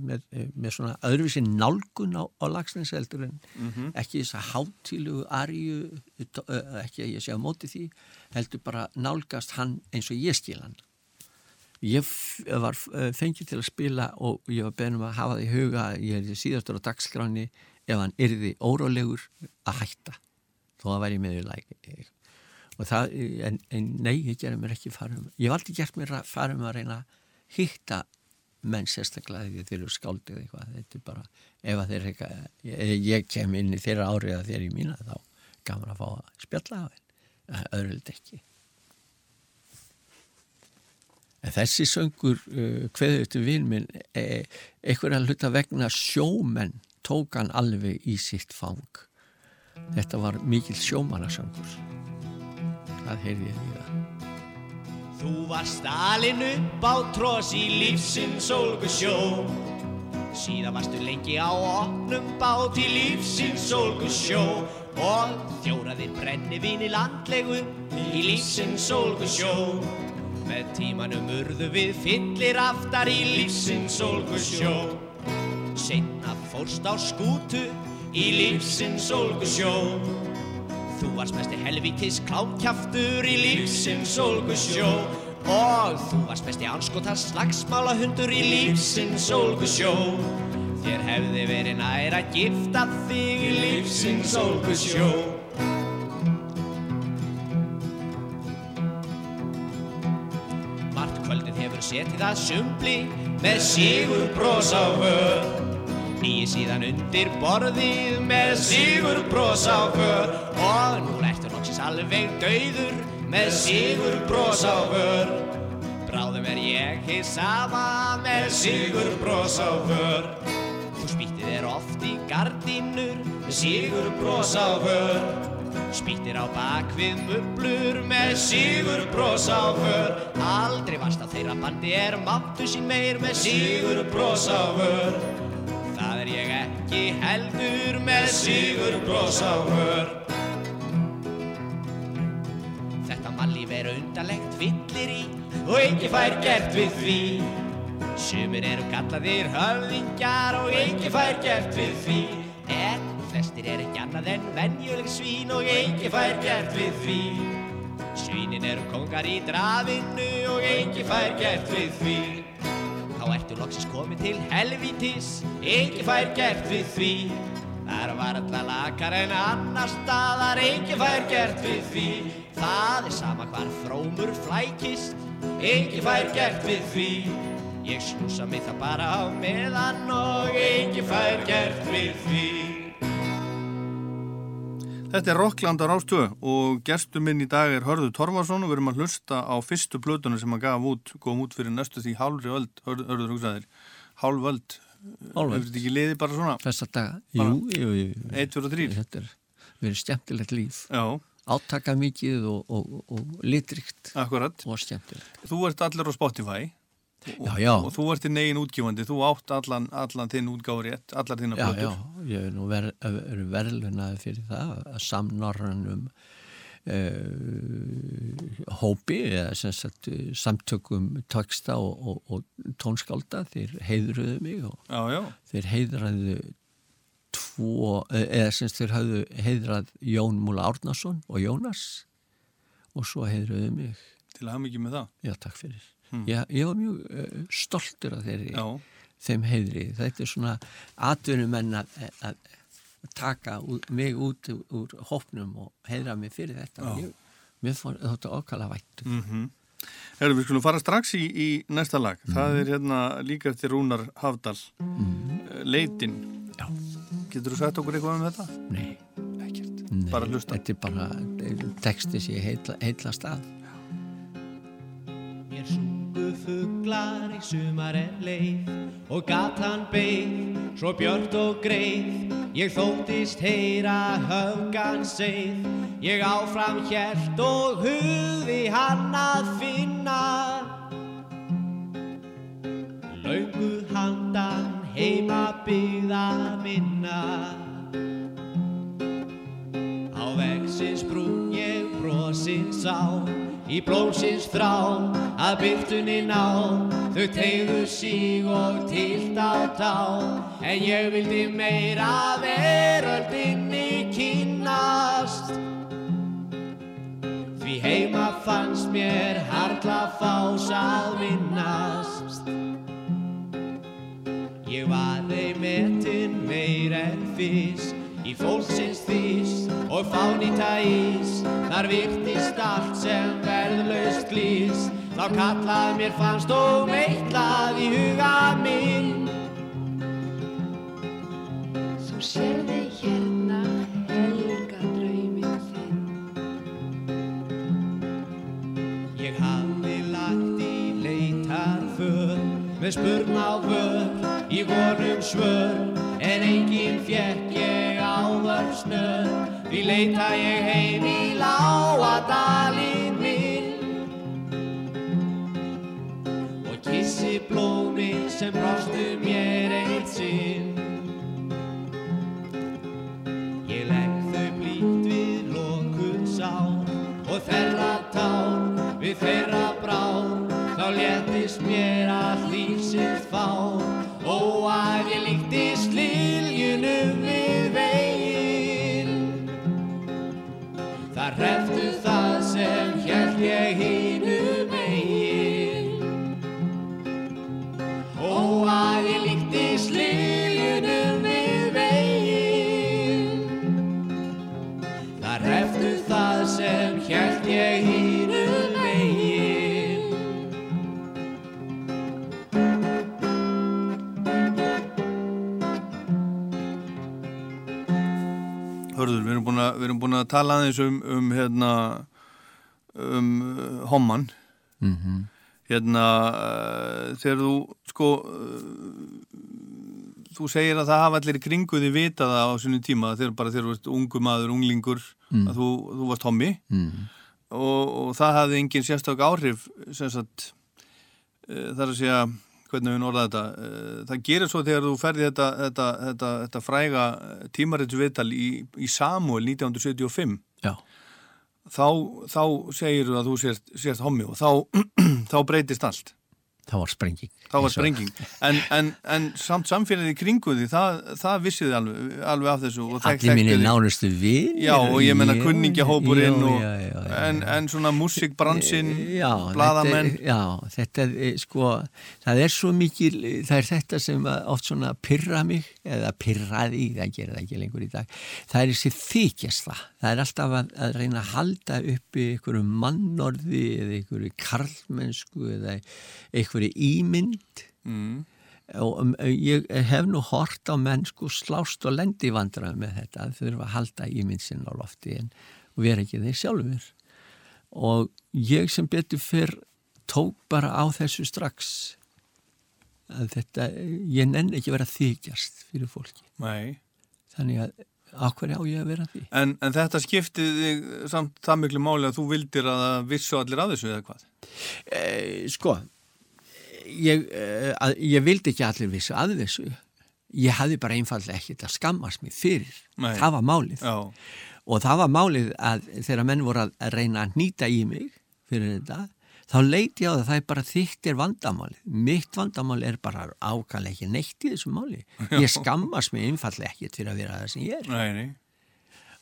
með, með svona öðruvísi nálgun á, á lagsneinseldur en mm -hmm. ekki þess að hátílu arju, ekki að ég sé á móti því heldur bara nálgast hann eins og ég stíl hann ég var fengið til að spila og ég var beðnum að hafa það í huga ég er síðastur á dagskráni ef hann yrði órólegur að hætta þó að væri með í læk og það, en, en nei, ég gerði mér ekki farum, ég valdi gert mér farum að reyna að hitta menn sérstaklega því þeir eru skáldið eitthvað, þetta er bara ef þeir eitthvað, ég, ég kem inn í þeirra árið að þeir í mína þá gaman að fá að spjalla á henn öðruld ekki en þessi söngur uh, hverðu eftir vinn minn e, að hluta vegna sjómenn tók hann alveg í sitt fang. Þetta var mikil sjómanasöngur. Það heyrði ég það. Þú var stalin upp á trós í lífsins sólgu sjó Síðan varstu lengi á opnum bát í lífsins sólgu sjó Og þjóraðir brenni vini landlegu í lífsins sólgu sjó Með tímanum urðu við fyllir aftar í lífsins sólgu sjó Senna fórst á skútu í lífsins sólgu sjó Þú varst mest í helvítis klámkjaftur í lífsins sólgu sjó Og þú varst mest í anskotar slagsmála hundur í lífsins sólgu sjó Þér hefði verið nær að gifta þig í lífsins sólgu sjó hefur setið að sumbli með sígur brós á vörð Nýji síðan undir borðið með sigur brós á för. Og nú ertu loksins alveg dauður með sigur brós á för. Bráðum er ég hér sama með sigur brós á för. Þú spýttir þér oft í gardínur með sigur brós á för Spýttir á bakvið mublur með sigur brós á för Aldrei varst á þeirra bandi er máttu sín meir með sigur brós á för Það er ég ekki heldur með sigur brós á hör Þetta mannlíf er undarlegt villir í og ekki fær gert við því. Sumir eru kallaðir höfðingjar og ekki fær gert við því flestir er ekki annað en venjuleg svín og ekki fær gert við því. Svínin eru kongar í drafinu og ekki fær gert við því. Þá ertu loksins komið til helvítis ekki fær gert við því. Þar var alltaf lakar en annar staðar ekki fær gert við því. Það er sama hvar frómur flækist ekki fær gert við því. Ég snúsa mig það bara á meðan og ekki fær gert við því Þetta er Rockland á Rástöðu og gestur minn í dag er Hörður Torfarsson og við erum að hlusta á fyrstu blötuna sem hann gaf út, kom út fyrir næstu því hálfri öld, Hörður, hugsaðir, hálf öld. Hefur þetta ekki liðið bara svona? Þessa daga, Bara- jú, jú, jú. Eitt, fjóra, þrýr. Þetta er verið skemmtilegt líf. Já. Átaka mikið og, og, og litrikt. Akkurat. Og skemmtilegt. Þú ert allir á Spotify. Já, já. Og þú ert þinn eigin útgifandi, þú átt allan, allan þinn útgáður allar Já, blötur. já, ég er nú ver, er verðlunaði fyrir það að samnorrannum uh, hópi eða sagt eh, samtökum texta og, og, og tónskálda þeir heiðruðu mig og Já, þeir heiðraðu tvo, eh, eða sem þeir hafðu heiðrað Jón Múla Árnason og Jónas og svo heiðruðu mig Til að hafa mikið með það. Já, takk fyrir Hmm. ég, ég var mjög uh, stoltur af þeirri Já. þeim heiðri þetta er svona atvinnumenn að, að taka út, mig út úr, úr hópnum og heiðra mig fyrir þetta Já. ég, mér fór þetta okkala vætt Mm -hmm. Herru, við skulum fara strax í, í næsta lag. Það er hérna líka eftir Rúnar Hafdal. Mm. Leitin. Já. Getur þú sagt okkur eitthvað um þetta? Nei. Ekkert. Nei, Bara hlusta. þetta er bara texti sér heitla, heitla stað Mér sungu fuglar í sumar er leið og gatan beigð, svo björt og greið. Ég þóttist heyra höfgan seið, ég áfram hjert og hugði hann að finna. Laungu handan heima byggða minna. Á vegsins brún ég brosin sá Í blómsins þrá að byrtunni ná. Þau tegðu síg og tilt á tá. En ég vildi meira veröldinni kynnast. Því heima fannst mér harla fás að vinnast Ég var þeim metin meir en fyrst Í fólksins þýs og fánýta ís Þar virtist allt sem verðlaust glís Þá kallað mér fannst og meitlað í huga minn. Þú sérði hérna helga drauminn þinn. Ég hafði lagt í leitarför Með spurn á vör Í vonum svör En enginn fjekk ég áður snör. Því leita ég heim í lágadalinn minn. Og kissi blómin sem brostu mér eitt sinn. Ég legg þau blíkt við lokuð sár og þeirra tár við þeirra brár þá léttist mér að lífsins fár og að ég líktist liljunum við erum búin að, tala aðeins um, um hérna, um uh, homman. Mhm. Hérna, uh, þegar þú, sko, uh, þú segir að það hafa allir í kringu því vita það á svona tíma þegar bara þegar þú ert ungu maður, unglingur, Mm. að þú, þú varst hommi Mhm. og, og það hafði engin sérstök áhrif, sem sagt, uh, þar að segja, hvernig við orðað þetta, uh, það gerir svo þegar þú ferði þetta, þetta, þetta, þetta fræga tímarittu viðtal í, í Samuel 1975 Já. þá, þá segir að þú sért, sért hommi og þá, [clears throat] þá breytist allt Það var sprenging. þá var sprenging. En, en, en samt samfélagið í kringu því það, það vissiði alveg, alveg af þessu Allir mínir nánustu við. Já, og ég menna kunningjahópurinn og, já, já, já, en, en svona músikbransinn já, bladamenn er, já, þetta er eh, sko, það er svo mikil, það er þetta sem oft svona pyrra mig eða pyrraði, það gerir það ekki lengur í dag. Það er þessi þykjast það það er alltaf að, að reyna að halda uppi einhverju mannorði eða einhverju karlmennsku eða einhverju ímynd mm. og um, ég hef nú hort á menn sko slást og lendi vandrað með þetta þau þurfa að halda ímyndsin á lofti en vera ekki þeir sjálfur og ég sem betur fyrr tók bara á þessu strax að þetta, ég nenn ekki vera þykjast fyrir fólki Nei. þannig að ákveði á ég að vera því En, en þetta skiptið þig samt það miklu máli að þú vildir að vissu allir að þessu eða hvað? e, sko ég, e, að, ég vildi ekki allir vissu að þessu. Ég hafði bara einfallega ekkert að skammast mér fyrir. Nei. það var málið. Já, og það var málið að þegar menn voru að reyna að nýta í mig fyrir þetta þá leiti ég á það að það er bara þitt er vandamálið. Mitt vandamál er bara ákvæmlega ekki neitt í þessu máli. Ég skammast mér einfallega ekkert fyrir að vera það sem ég er. Nei, nei.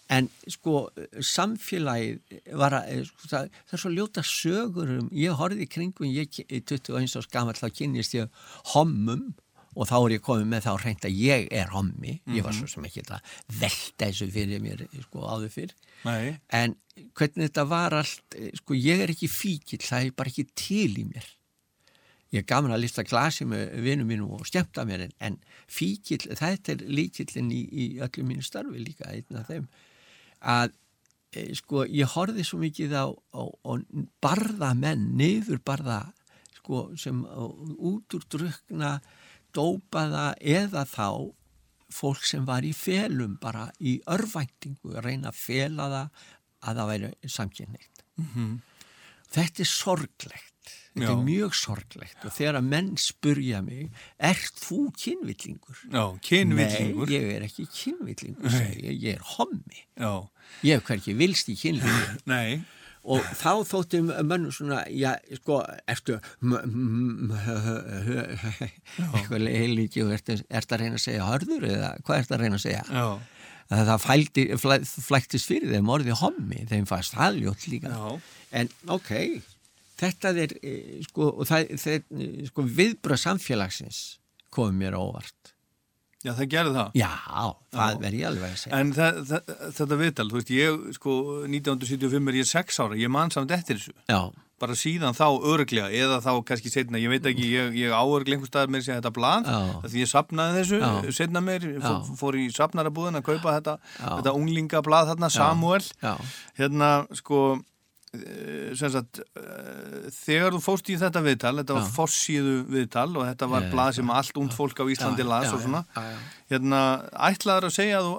En sko, samfélagið var að, sko, það, það er svo ljóta sögur um, ég horfði í kringum, ég er 21 árs gammal, þá kynist ég hommum og þá er ég komið með þá reynd að ég er hommi, ég var svo sem ekki að velta þessu fyrir mér, sko, áður fyrr. Nei. En hvernig þetta var allt, sko, ég er ekki fíkil, það er bara ekki til í mér. Ég er gaman að lista glasi með vinum mínum og skemmta mér en, en fíkil, þetta er líkillin í, í öllum mínu starfi líka, einn af þeim að e, sko ég horfið svo mikið á, á, á barða menn, niður barða sko sem út úr drukna dópaða eða þá fólk sem var í felum bara í örvæntingu reyna að fela það að það væri samkynneitt. Mm -hmm. Þetta er sorglegt. Þetta Já. er mjög sorglegt og þegar að menn spurja mig, ert þú kynvillingur? Já, kynvillingur. Nei, ég er ekki kynvillingur, ég, ég er hommi. Já. Ég hef hverki vilst í kynvillingur. [laughs] Nei. Og þá þótti mönnum svona, já, sko, ertu, [laughs] eitthvað heilíki og ertu að reyna að segja hörður eða hvað ertu að reyna að segja? Já. Að það fældi, flæ, flæktist fyrir þeim orðið hommi, þeim fannst það ljótt líka. Já. En ok, þetta er, eh, sko, sko, viðbröð samfélagsins komið mér óvart. Já, það gerði það. Já, það verði ég alveg að segja. En það, það, þetta viðtal, þú veist, ég, sko, 1975 er ég sex ára, ég man samt eftir þessu. Já. Bara síðan þá örglega, eða þá kannski setna, ég veit ekki, ég, ég áörglega einhver staðar með þessi þetta blad, því ég sapnaði þessu, Já. setna mér, fór, fór í sapnarabúðin að kaupa þetta, þetta unglingablad þarna, Samuel, Já. hérna, sko, eh, sem sagt, eh, þegar þú fóst í þetta viðtal, þetta var fossíðu viðtal og þetta var Já, blad sem allt und fólk á Íslandi Já, las já, og svona, já, hérna, ætlaður að segja að þú,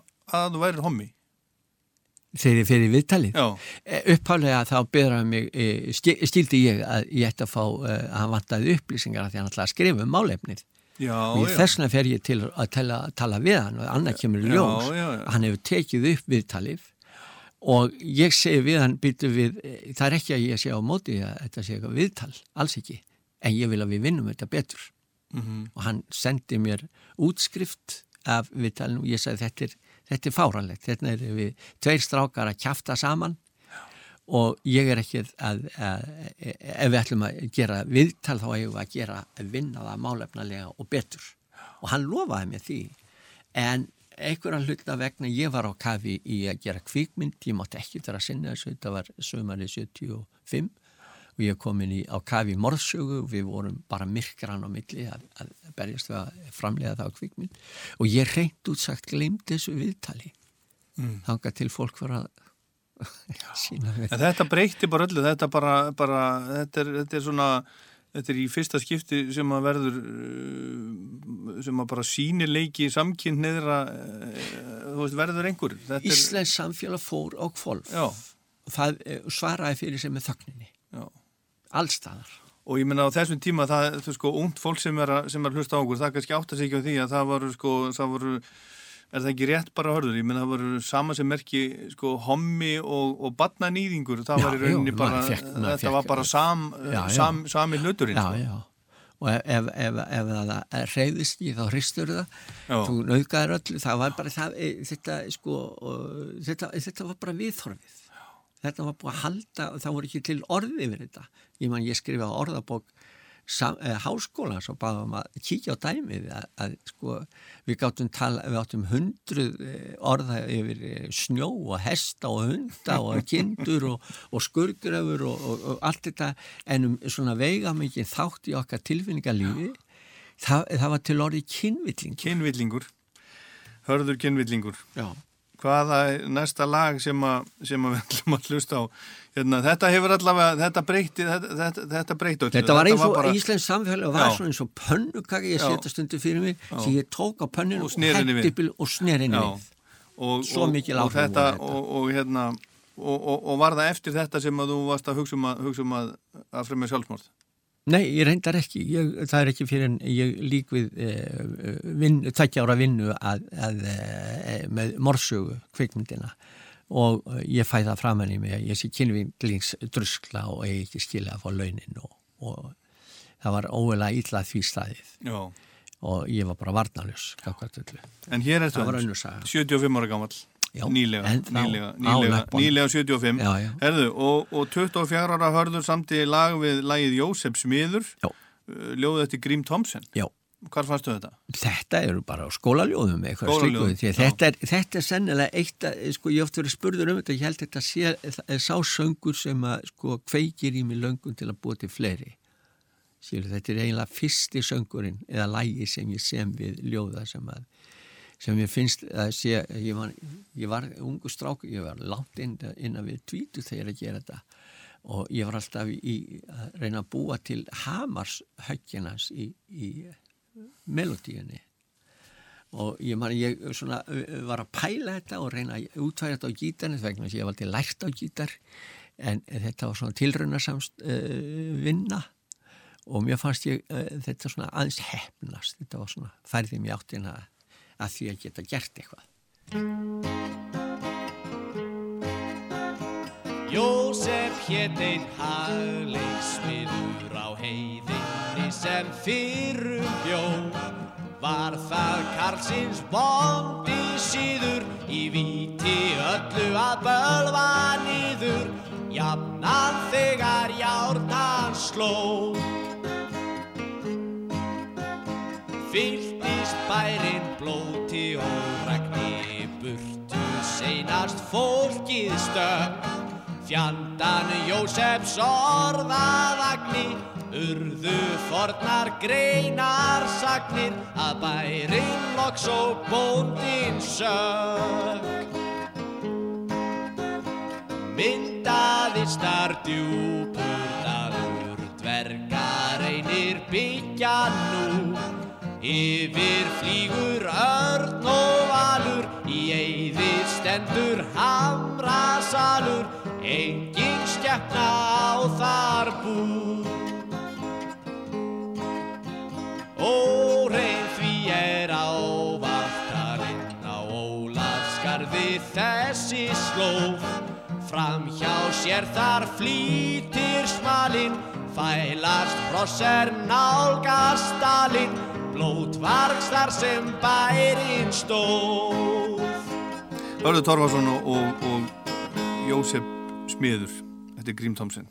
að, að þú værir hommi? Þegar fyrir viðtalið? Já. Upphálega þá beðraði mig, e, sti- stíldi ég að ég ætti að fá, e, að hann vantaði upplýsingar af því hann ætlaði að skrifa um málefnið. Og þess vegna fer ég til að tala, tala við hann og annað kemur í Já, já, já. Hann hefur tekið upp viðtalið og ég segi við hann, við, það er ekki að ég sé á móti að þetta sé eitthvað viðtal, alls ekki, en ég vil að við vinnum þetta betur. Mhm. Og hann sendi mér útskrift af viðtalinu og ég sagði þetta er, þetta er fáranlegt, þetta er við tveir strákar að kjafta saman og ég er ekki að, að, ef við ætlum að gera viðtal þá eigum við að gera að vinna það málefnalega og betur. Og hann lofaði mér því. En einhverja hluta vegna ég var á kafi í að gera kvikmynd ég mátti ekki vera að sinna þessu þetta var sömari 75 og ég kom inn í, á kafi morðsögu og við vorum bara myrkran á milli að, að berjast við að framlega það á kvikmynd og ég reynd útsagt glemt þessu viðtali Mm. þangað til fólk var að sína [laughs] við En þetta breyti bara öllu, þetta bara, bara þetta, er, þetta er svona, þetta er í fyrsta skipti sem að verður, uh, sem að bara sýnir leiki samkynnt neðra, þú veist, verður einhver. Þetta er- Íslensk samfélag fór á kvolf Já. og það eh, svaraði fyrir sig með þögninni Já. Allstaðar Og ég menna á þessum tíma, það, þú sko, ungt fólk sem er, að, sem er að hlusta á okkur, það kannski átt að segja á því að það voru, sko, það voru, er það ekki rétt bara hörður? Ég menna það voru sama sem merki, sko, hommi og, og badnanýðingur, það Já, var í rauninni jú, bara, maður þetta fékk- var bara sam, Já, já. sam, sami hluturinn. já, sko. já. og ef, ef, ef, ef það reyðist ekki þá hristur það Já. þú nauðgæðir öllu, það var bara það, e, þetta, sko, þetta, þetta var bara viðþorfið þetta var búið að halda, það voru ekki til orði yfir þetta, ég man ég skrifa orðabók sam, eh, háskólans og baðum að kíkja á dæmið að, að sko, við gáttum tala, við áttum hundruð eh, orða yfir eh, snjó og hesta og hunda og [laughs] kindur og, og skurgröfur og, og, og allt þetta. En um svona veigamikið þátt í okkar tilfinningarlífi það, það var til orðið kynvilling Kynvillingur. Hörður kynvillingur. Já. Hvaða er næsta lag sem, a, sem að við ætlum að hlusta á. Hérna, Þetta hefur allavega Þetta breyti Þetta, þetta, þetta breyti öllu. Þetta var eins og bara- Íslands samfélag og var svona eins og pönnukaki ég setja stundu fyrir mig sem ég tók á pönninu Og hendi bil- og snerinni Já. við. Og, Svo og, mikil og hérna og, og, og var það eftir þetta sem að þú varst að hugsa um að, hugsa um að, að fremja sjálfsmórð Nei, ég reyndar ekki, ég, það er ekki fyrir en ég lík við eh, vin, tækja ára vinnu að, að, eh, með morsögu kvikmyndina. Og eh, ég fæ það fram henni með að ég sé kynvinglingsdruskla og ég ekki skilja að fá launin og, og það var óvelega illa því staðið. Já. og ég var bara varnaljus En hér er það var þetta önnur saga. 75 ára gammal Já, nýlega, ennþá nýlega, nýlega, nýlega 75 Já, já. Herðu, og, og 24 ára hörður samti lag við lagið Jósef Smiður Já. ljóðið eftir Grím Thompson Já. Hvar fannstu þetta? Þetta eru bara skólaljóðum Skólaljóðum, þetta þetta er sennilega eitt að, sko, ég oft verið spurður um þetta, ég held þetta sé, er sá söngur sem að, sko, kveikir í mig löngun til að búa til fleiri. Sér, þetta er eiginlega fyrsti söngurinn eða lægi sem ég sem við ljóða sem að, sem ég finnst að sé, ég var, ég var ungu strák, ég var inn, innan við tvítu þegar að gera þetta. Og ég var alltaf í að reyna að búa til hamars höggjarnas í, í melodíunni og ég, man, ég svona, var að pæla þetta og reyna að útfæra þetta á gítarni vegna þess að ég var aldrei lært á gítar. En þetta var svona tilraunasamst uh, vinna. Og mér fannst ég uh, þetta svona aðeins hefnast þetta var svona færði mér áttina að því að geta gert eitthvað. Jósef hétt einn hagleiksmiður á heiðinni sem fyrrum bjó. Var það Karlsins bondi síður í víti öllu að bölva niður Jafnan þegar járnan sló. Fylltist fólkið stökk. Fjandan Jósefs orðaðagni urðu fornar greinar sagnir að bærin loks og bóndin sök. Myndaðist þar djúpur dalur dvergar einir byggja nú. Yfir flýgur örn stendur hamrasalur engin stjæfna á þar bú Órein því er ávaltalinn á Ólafskarði þessi slóf Fram hjá sér þar flýtir smalinn Fælast hross er nálgast stalinn Blótvargs þar sem bærin stóð Hörður Torfarsson og, og, og Jósef Smiður. Þetta er Grím Thompson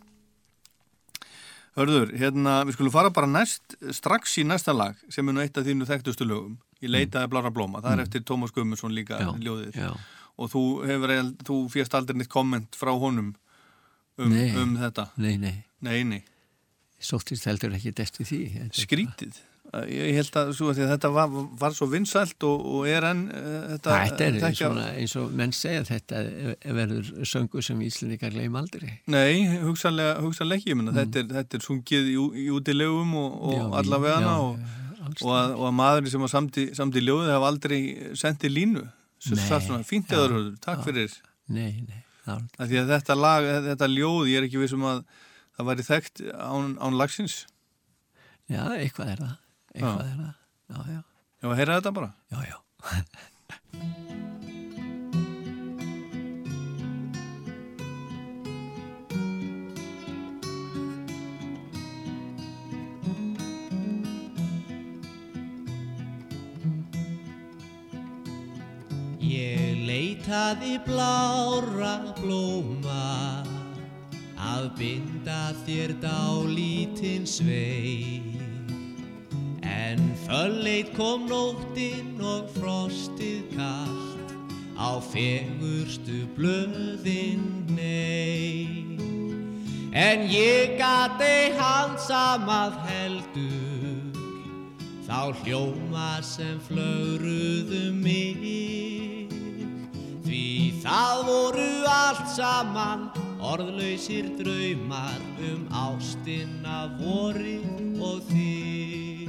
Hörður, hérna, við skulum fara bara næst, strax í næsta lag sem er nú eitt af þínu þekktustu lögum. Ég leitaði blára blóma, það er eftir Tómas Gummarsson líka Já, ljóðið. já. og þú hefur, þú fjast aldrei neitt komment frá honum um, Nei. um þetta? Nei, nei, Nei, nei, sóttist heldur ekki eftir því skrítið Ég held að, svo, að þetta var, var svo vinsælt og, og er enn uh, þetta, Þetta er þekkja- svona eins og menn segja þetta verður söngur sem Íslandikar gleym aldrei. Nei, hugsanlega, hugsanlega ekki, menna, þetta, er, þetta er sungið í, í útilegum og, og Mm. Já, allavega hana já, og, og, að, og að maðurinn sem var samt í, samt í ljóðið hafa aldrei sendið línu. Svo svona, fínt eður, takk já. fyrir. Nei, nei, Að að þetta lag, þetta ljóð, ég er ekki vissum að það væri þekkt án, án lagsins. Já, eitthvað er það, eitthvað það, já, já, Já, að heyra þetta bara. já, já. [laughs] Ég leitaði blára blóma að binda þér dálítinn sveig En fölleit kom nóttin og frostið kallt á fegurstu blöðin nei. En ég gat ei hansamað heldur. Þá hljómar sem flögruðu mig. Því það voru allt saman orðlausir draumar um ástina vorið og þig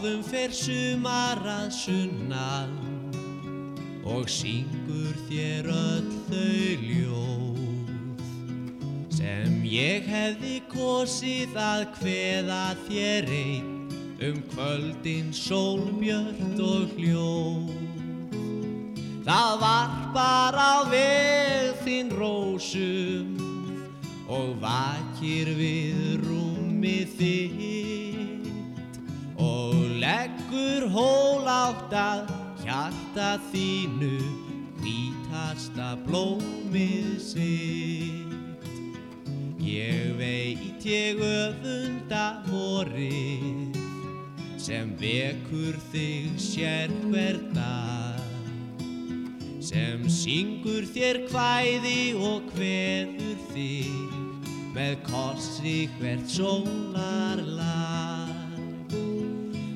bráðum fer sumar að sunnan og syngur þér öll þau ljóð sem ég hefði kosið að kveða þér einn um kvöldin sólbjört og hljóð. Það var bara á veg þinn rósum og vakir við rúmið þitt og leggur hól átt að hjarta þínu hvítasta blómið sitt. Ég veit ég öfunda vorið sem vekur þig sér hver dag sem syngur þér kvæði og kveður þig með korsi hvert sólarlag.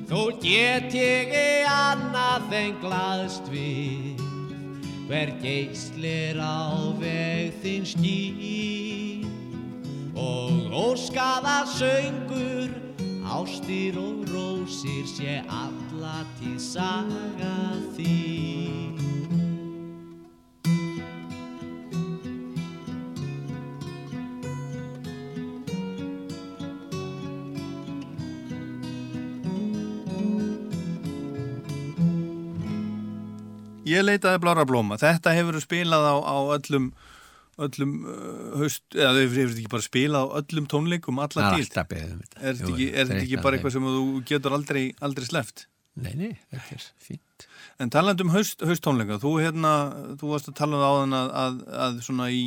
Þó get ég ei annað en glaðst við hver geislir á veg þinn skýr og óskaða söngur ástir og rósir sé alla til saga þín. Ég leitaði blára blóma. Þetta hefur spilað á, á öllum öllum uh, haust, eða þau hefur ekki bara spilað á öllum tónleikum alla er beðið um þetta. Er þetta ekki, er þetta ekki bara eitthvað sem þú getur aldrei, aldrei sleft? Nei, nei, þetta er fínt. En talandi um haust, hausttónleika, þú hérna, þú varst að tala um það áðan að, að, að svona í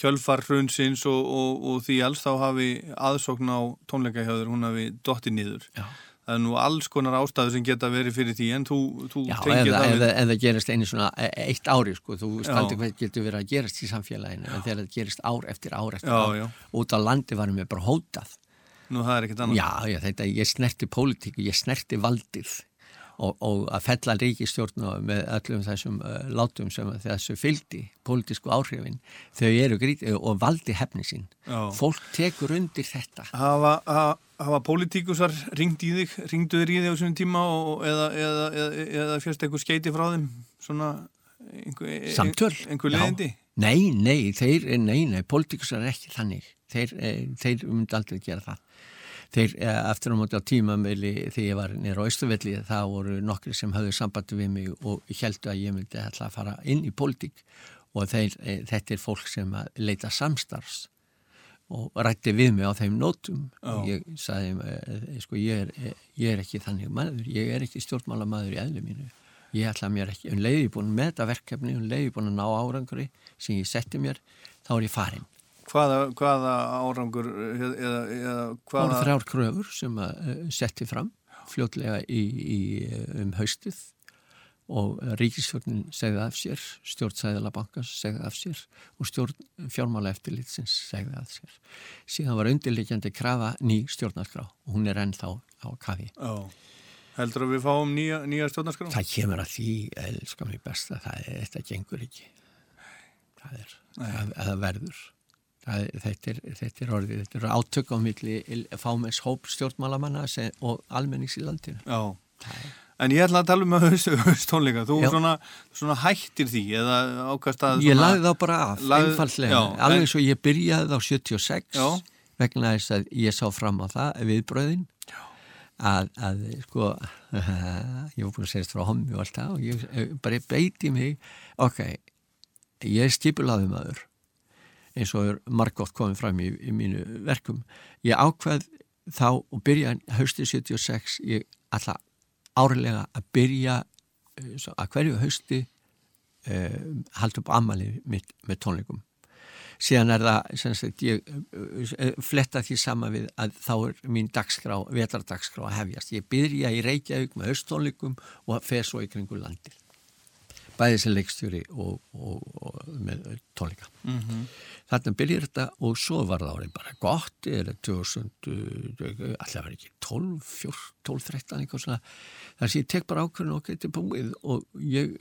kjölfar hrunsins og, og, og því alls þá hafi aðsókn á tónleika hjá þér, hún hafi dotti niður. Já. Það er nú alls konar ástæður sem geta verið fyrir því en þú, þú Já, eða, það eða, eða gerist einu svona e- eitt ári, sko, þú veist Já. aldrei hvað getur verið að gerast í samfélaginu, en þegar það gerist ár eftir ár eftir Já, ár, já. út á landi varum við bara hótað. Nú það er ekkert annað. Já, já, þetta, ég snerti pólitíku, ég snerti valdið og, og að fella ríkistjórn og með öllum þessum uh, látum sem þessu fylgdi, pólitísku áhrifin, þau eru grítið og valdi hefni sín. Já. Fólk tekur undir þetta. Hafa, hafa, hafa pólitíkusar ringt í þig, ringdu þér í þig á þessum tíma og, eða, eða, eða, eða fjast eitthvað skeiti frá þeim svona einhver, Samtöl. einhver Já. leiðindi Nei, nei, þeir, nei, nei, pólitíkusar er ekki þannig. Þeir, eh, þeir myndi aldrei gera það. Þeir, eh, eftir á móti á tímamili þegar ég var nýra á Östuvelli, það voru nokkri sem hafðu sambandi við mig og heldu að ég myndi ætla að fara inn í pólitík og þeir, eh, þetta er fólk sem leita samstarfs og rætti við mig á þeim nótum og Já. ég sagði, eh, sko, ég er, eh, ég er ekki þannig maður, ég er ekki stjórnmála maður í eðlu mínu. Ég ætla mér ekki, um leiði búin með þetta verkefni, um leiði búin að ná árangri sem ég setti mér, þá er ég farin. hvaða, hvaða árangur eða, eða, hvaða þrjár kröfur sem að uh, setti fram fljótlega í, í, eh, um haustið og ríkisfjörnin segði af sér, stjórn Sæðalabankans segði af sér og stjórn fjármála eftirlitsins segði af sér. Síðan var undirleikjandi krafa ný stjórnarskrá og hún er ennþá á kafi. Já. heldur að við fáum nýja, nýja stjórnarskrá Það kemur að því, elskar mér best að það er, þetta gengur ekki. Það er, það, það verður. Það, er- þetta, er, þetta er orðið, þetta eru átök á milli fámens hóp stjórnmálamanna og almennings í landinu. Já. En ég ætla að tala um að haust, haustónleika. Þú svona, svona hættir því eða ákast að... Ég lagði þá bara af, Lagði- einfallega. Já, Alveg eins og ég byrjaði á 76 Já. vegna þess að ég sá fram á það viðbröðin að, að sko [laughs] ég var búin að segja frá hommi og allt það og ég eh, bara beiti mig ok, ég er skipulaði maður eins og er margótt komið fram í, í mínu verkum ég ákveð þá og byrja haustið 76 ég ætla árlega að byrja eh, að hverju hausti uh, halda upp ammali mitt með tónleikum. Síðan er það sagt, ég uh, fletta því sama við að þá er mín dagskrá, vetardagskrá að hefjast. Ég byrja í Reykjavík með höstónleikum og fer svo í kringu landil bæðið sem leikstjóri og, og, og með tónleika. Mm -hmm. Þarna byrjir þetta og svo var það árið bara gott er 2000 alltaf var ekki 12, 14, 12, 13 eitthvað svona þar sem ég tek bara ákveðin og er búið og ég,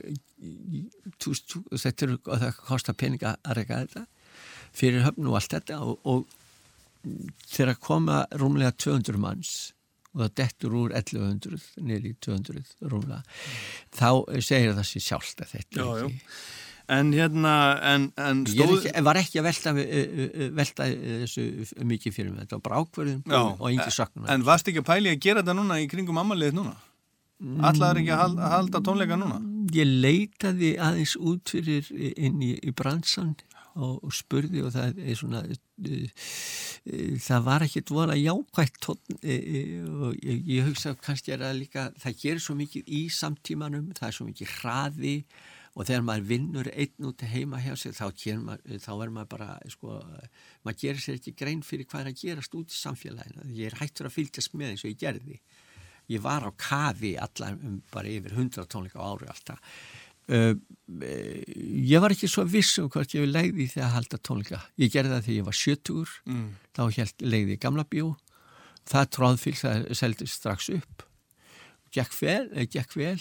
ég tú, tú, þetta er og það kostar peninga að reyka þetta fyrir höfn og allt þetta og, og þegar koma rúmlega 200 manns og það dettur úr 1100 niður í 200 rúmlega þá segir það sér sjálft að þetta Já, er já. En hérna, en, en Ég stóð... ekki, var ekki að velta, eh, velta þessu mikið fyrir mig, þetta var bara ákverðin Já, og engi sakna. En varst ekki að pæli að gera þetta núna í kringum ammaliðið núna? Allar ekki að halda, að halda tónleika núna? Ég leitaði aðeins út fyrir inn í, í bransan og, og spurði og það er svona, það var ekki dvola jákvægt tónn og ég, ég hugsa kannski það líka, það gerir svo mikið í samtímanum, það er svo mikið hraði og þegar maður vinnur einn út heima hjá sig þá, maður, þá er maður bara sko, maður gerir sér ekki grein fyrir hvað er að gerast út í samfélaginu. Ég er hættur að fylgjast með eins og ég gerði ég var á kafi allar um bara yfir hundra tónleika á ári alltaf. Uh, ég var ekki svo viss um hvort ég vil leiði þegar að halda tónleika. Ég gerði það þegar ég var sjötugur. Mm. þá leiði í gamla bjó það tróðfylg, það seldist strax upp. Gekk vel, eh, gekk vel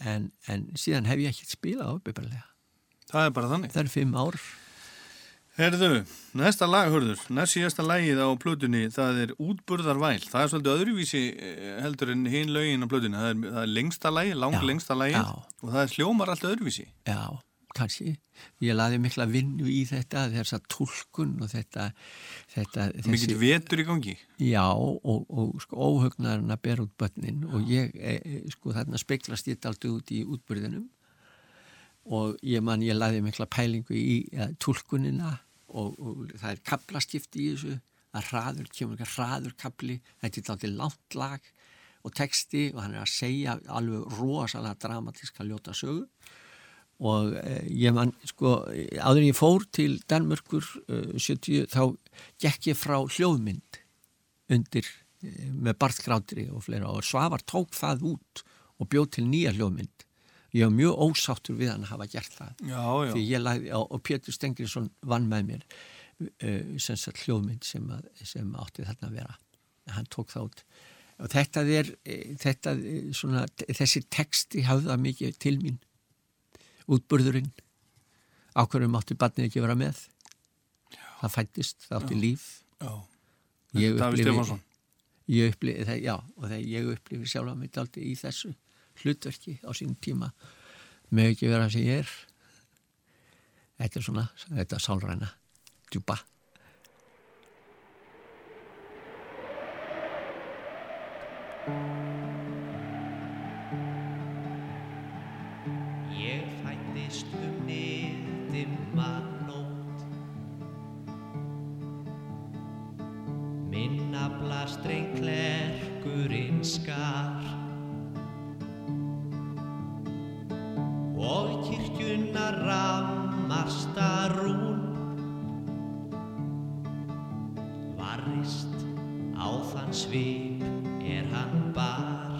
en, en síðan hef ég ekkert spilað ábyrðarlega. Það er bara þannig. Það er fimm ár. Herðu, næsta lag, hörður, næst síðasta lagið á plötunni, það er Útburðarvæl. Það er svolítið öðruvísi eh, heldur en hinn lögin á plötunni. Það er, það er lengsta lagið, lang Já, lengsta lagið já. og það er hljómar allt öðruvísi. Já, kannski. Ég laði mikla vinnu í þetta, þessa tólkun og þetta... þetta Mikið vetur í gangi. Já, og, og sko, óhugnarinn að bera út börnin og ég, e, e, sko, þarna speiklast ég aldrei út í útbyrðinum og ég man, ég laði mikla pælingu í ja, tólkunina og, og það er kaplaskipti í þessu að hraður, kemur ekki hraður kapli, þetta er aldrei langt lag og texti og hann er að segja alveg rosalega dramatíska ljóta sögu og eh, ég man, sko, áður ég fór til Danmörkur eh, 70, þá gekk ég frá hljóðmynd undir eh, með barðgrátri og fleira. Og Svavar tók það út og bjóð til nýja hljóðmynd. Ég var mjög ósáttur við hann að hafa gert það. Já, já. því ég lagði, og Pétur Stengriðsson vann með mér uh, sem sagt hljóðmynd sem, að, sem átti þarna að vera. Hann tók það út. Og þetta er eh, þetta, eh, svona, þessi texti hafða mikið til mín útburðurinn ákveðum átti barnið ekki vera með já. það fættist, það átti Já. líf Já. Ég upplifi- ég upplifi það, já, og það ég upplifi sjálf að mitt aldrei í þessu hlutverki á sín tíma með ekki vera sem ég er þetta er svona þetta er sálræna, djúpa Ég niðdimma nótt Minna blastreng klerkurinn skar. Og kirkjuna rammasta rún Varist. Á þann svip er hann bar.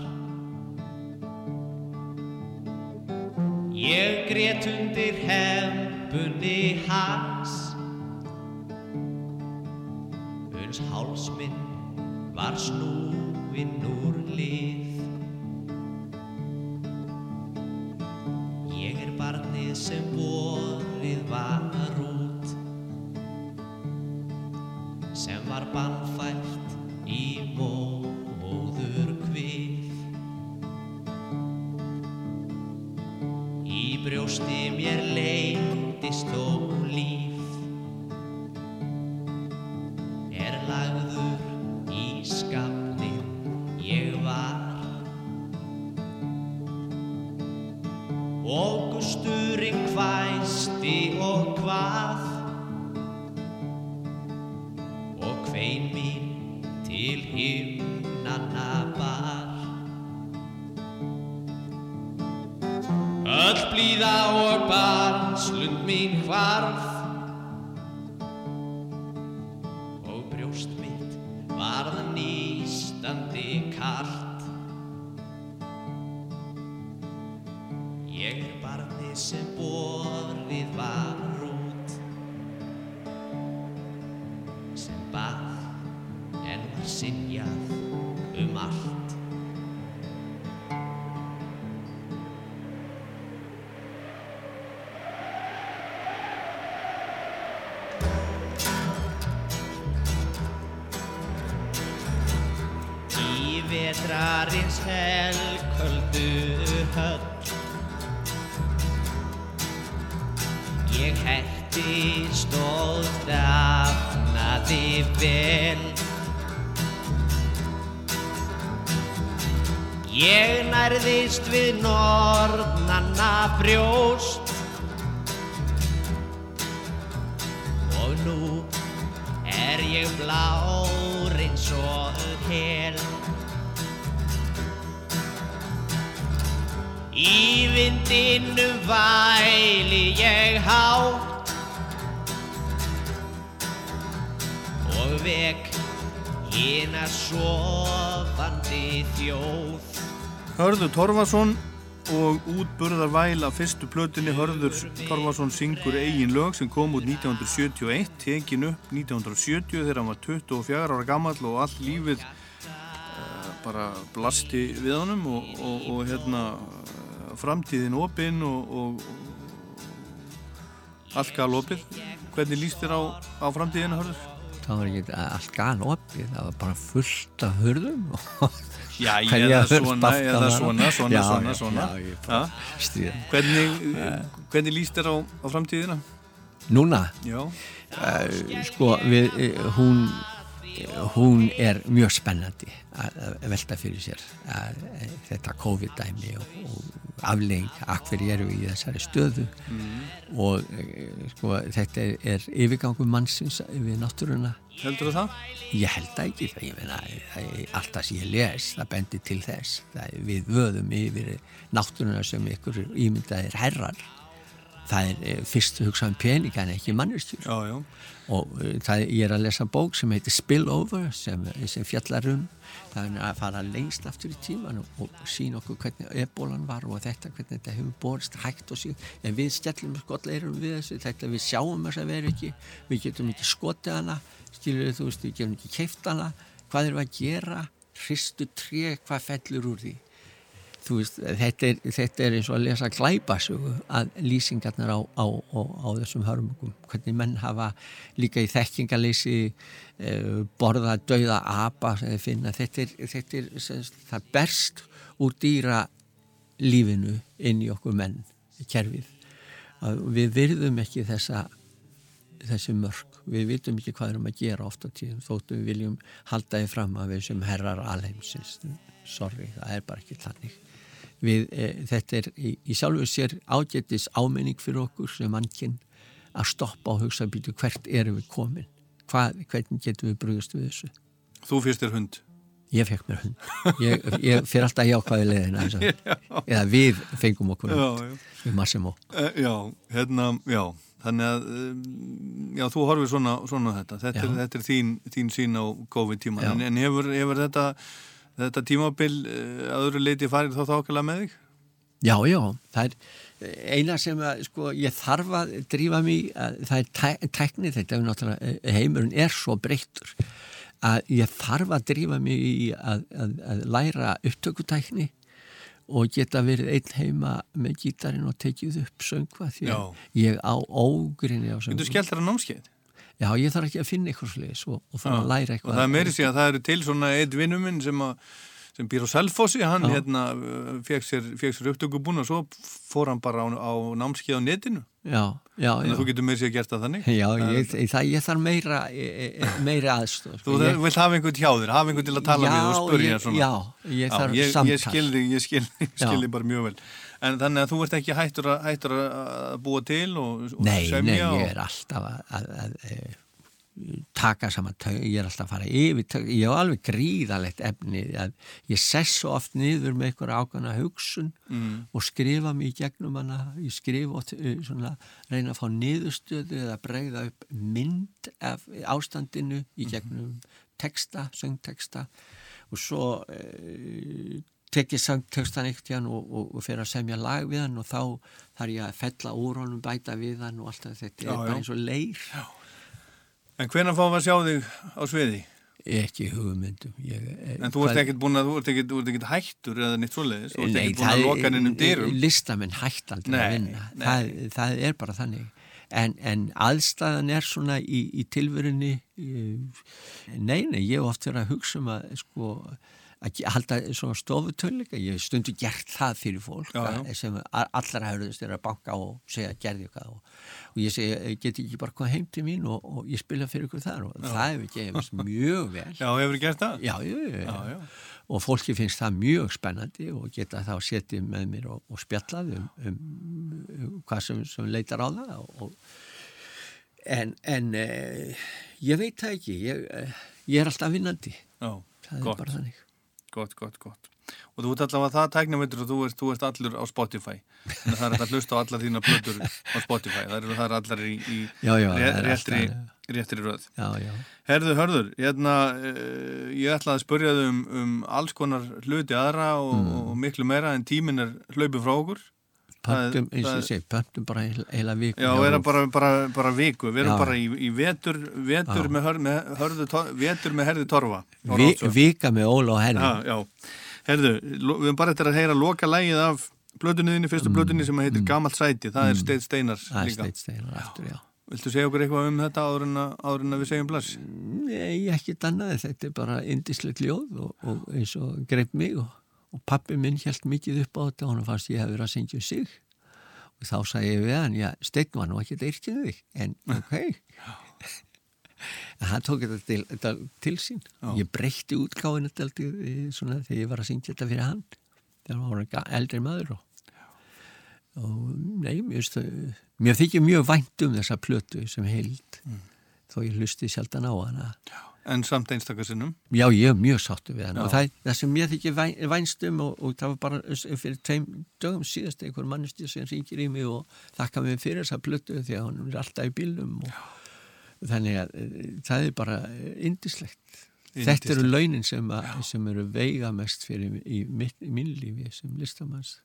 Ég grét undir hempunni hans. Uns háls minn var snúinn úr lið Ég er barnið sem borið var Hörður Torfason og útburðar væl af fyrstu plötunni Hörður Torfason syngur eigin lög sem kom út 1971 tekin upp 1970 þegar hann var 24 ára gammal og all lífið uh, bara blasti við honum og, og, og hérna framtíðin opinn og, og, og allt gal opið hvernig líst þér á, á framtíðina Hörður? Það var ekki allt gal opið, það var bara fullt af hurðum Já, Hverja eða hurð svona, sparkar eða maður? svona, svona, Já, svona, já, svona. já, ég bara Ja. stríða. Hvernig, hvernig líst þér á, á framtíðina? Núna, Já. uh, sko, við, uh, hún, hún er mjög spennandi að að velta fyrir sér að, að, þetta COVID-dæmi og, og aflegging, akkur eru í þessari stöðu og uh, sko, þetta er, er yfirgangu mannsins við náttúruna Heldur það? Ég held það ekki, það, ég meina, það allt það sem ég les, það bendir til þess. Það við vöðum yfir náttúruna sem ykkur ímyndaðir herrar. Það er eh, fyrst hugsað um pening en ekki mannustjur. Og uh, það, ég er að lesa bók sem heitir Spillover sem, sem fjallar um. Það er að fara lengst aftur í tíman og, og sína okkur hvernig ebólan var og þetta, hvernig þetta hefur borist hægt og síðan. En við stjallum skotleirum við þessu, þetta við sjáum þess að vera ekki, við getum ekki skotið hana, skilur þú veist, við getum ekki keift hana, hvað við að gera, hristu tré, hvað fellur úr því? Veist, þetta er, þetta er eins og að lesa glæpasögu að lýsingarnar á, á, á, á þessum hörmungum, hvernig menn hafa líka í þekkingaleysi uh, borða dauða apa finna, þetta er, þetta er sem, sagt, það berst úr dýra lífinu inn í okkur menn, kerfið. Að við virðum ekki þessa þessi mörg, við vitum ekki hvað erum að gera oft á tíðum, þóttu við viljum halda því fram að við sem herrar alheimsins sorry, það er bara ekki þannig við, e, þetta er í, í sjálfu sér ágættis ámenning fyrir okkur sem mannkinn að stoppa og hugsa býtu hvert erum við komin hvað, hvernig getum við brugast við þessu Þú fyrst er hund Ég fekk mér hund. Ég, ég fyrir alltaf jákvæði leiðina. [laughs] Eða við fengum okkur hund. Við Massimo. Uh, já, hérna, já. Þannig að, um, já, þú horfið svona, svona þetta. Þetta er, þetta er þín, þín sín á COVID-tíma. En, en hefur, hefur þetta, þetta tímabil uh, öðru leiti farið þá þákala með þig? Já, já. Það er eina sem að, sko, ég þarf að drífa mig, að, það er tæ, tæknið þetta, náttúrulega, heimurinn er svo breyttur að ég þarf að drífa mig í að, að, að læra upptökutækni og geta verið einn heima með gítarinn og tekið upp söngva því að ég á ógrinni á söngva. Þú skellt þér að námskeið? Já, ég þarf ekki að finna eitthvað sliðis og, og fara að læra eitthvað. Og það er meiri síðan að það eru til svona eitt vinnuminn sem að sem býr á Selfossi, hann Já. hérna fekk sér, sér upptökubúna og svo fór hann bara á, á námskeið á netinu. Já, já, já. að þú getur meiri sér gert það þannig. Já, ég, það, ég þarf meira, e, e, meira aðstóð. Þú ég... vilt hafa einhvern hjá þér, hafa einhvern til að tala Já, við og spurja ég- svona. já, ég þarf ég, samtal. Ég skilði, ég skilði, Já. skilði bara mjög vel. En þannig að þú ert ekki hættur að, hættur að búa til og, og Nei, nei, semja ég og... er alltaf að, að, að, að taka saman ég er alltaf að fara yfir ég hef alveg gríðalegt efni ég sess svo oft niður með einhver ákvæmna hugsun Mm. og skrifa mig í gegnum hana. Ég skrifa og svona reyna að fá niðurstöðu eða bregða upp mynd af ástandinu í gegnum texta, söngteksta og svo e, tek ég söngtekstan eitt hann og, og, og fer að semja lag við hann og þá þarf ég að fella úr honum, bæta við hann og allt að þetta Já, er bara já. eins og leir. En hvenær fáum við að sjá þig á sviði? ekki hugmyndum ég, En þú ert ekkert búin að, þú ert ekkert, hættur eða neitt svoleiðis, þú ert ekkert búin að loka inn um dyrum. listamenn hætt aldrei Nei, að vinna það, það er bara þannig. En, en aðstæðan er svona í, í tilverunni nei, nei, ég hef oft verið að hugsa um að sko að halda svona stofutöluleika ég hef stundu gert það fyrir fólk Já, já. sem a- allra hörðust er að banka og segja gerði eitthvað og, og ég segi, "Eh, get ekki bara komið heim til mín og, og ég spila fyrir ykkur þar? Og það hefur gefist mjög vel. Já, hefur gert það? Já, já, já, Já, já. og fólki finnst það mjög spennandi og geta þá setið með mér og, og spjallað um, um, um hvað sem, sem leitar á það en, en eh, ég veit það ekki. Ég, eh, ég er alltaf vinnandi. Já, það er bara þannig Gott, gott, gott. Og þú ert allavega það tæknumveitur og þú ert, þú ert allur á Spotify. Það er að hlusta á allar þína plötur á Spotify. Það eru er allar í, í Já, já, réttri, alltaf- réttri röð. Já, já, Herðu, hörður, hérna, uh, ég ætlaði að spurja þau um, um alls konar hluti aðra og, Mm. og miklu meira en tíminn er hlaupið frá okkur. Pöntum, eins og ég segi pöntum bara heila viku Já, vera RÚV. bara, bara, bara viku. Við erum Já. bara í, í vetur, vetur, með, hör, með, hörðu, vetur með herði torfa. Vi, vika með Óla og Herri Já, já. Herðu, við erum bara eftir að heyra loka lægið af blötunniðinni, fyrstu mm. blötunni sem heitir Gamalt sæti. Það er Steit Steinars það er líka. steitt steinar aftur, já Viltu segja okkur eitthvað um þetta áður en að, áður en að við segjum bless? Nei, ekki dannaði, þetta er bara indislegt ljóð og, og eins og greip mig og, og pappi minn held mikið upp á þetta og hann fannst ég hef verið að syngja um sig. Og þá sagði ég við hann, já, Steinn var nú ekki eitthvað þig, en ok. En [laughs] hann tók þetta til, þetta til sín. Já. ég breytti þetta svona þegar ég var að syngja þetta fyrir hann. Þegar hann var eldri maður og, og nei, mér, veist, mér þykir mjög vænt um þessa plötu sem heild. Þó ég hlusti sjaldan á hana En samt einstakarsinnum. Já, ég er mjög sáttu við hann Já. og það, það sem mér þykir væn, vænst um og, og það var bara fyrir tveim dögum síðast einhver manneski sem ringir í mig og þakka mig fyrir þessa plötu því að hann er alltaf í bílnum og þannig að eh, það er bara indislegt. Þetta eru launin sem, að, sem eru veigamest fyrir í, mitt, í mín lífi sem listamanns.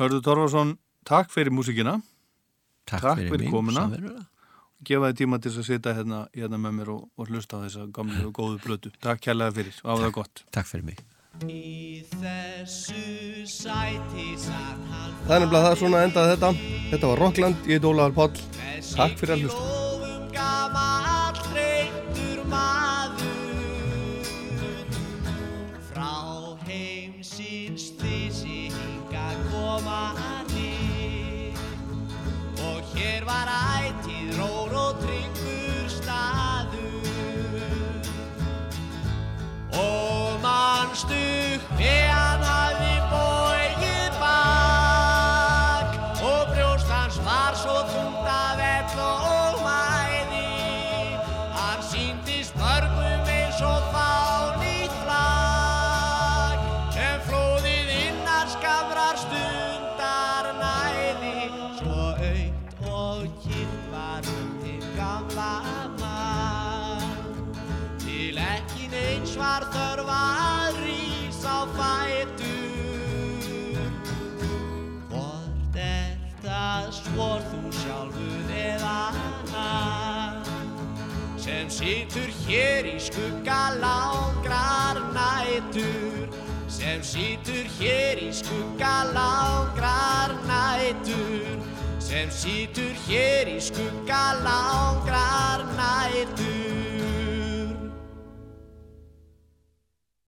Hörðu Torfarsson, takk fyrir músikina. Takk, Takk fyrir, fyrir mig, komuna. samverulega. Gefa þið tíma til að sitja hérna, hérna með mér og, og hlusta á þessa gamlu og góðu blötu. Takk kærlega fyrir og hafa það gott. Takk fyrir mig. Í þessu sæti satt hann Það er nefnilega það svona endaði þetta. Þetta var Rockland, ég heit Ólaður Páll. Takk fyrir að hlusta. Ljófum gamall mannstu hver sjálfur eða hann Sem situr hér í skugga langrar nætur Sem situr hér í skugga langrar nætur Sem situr hér í skugga langrar nætur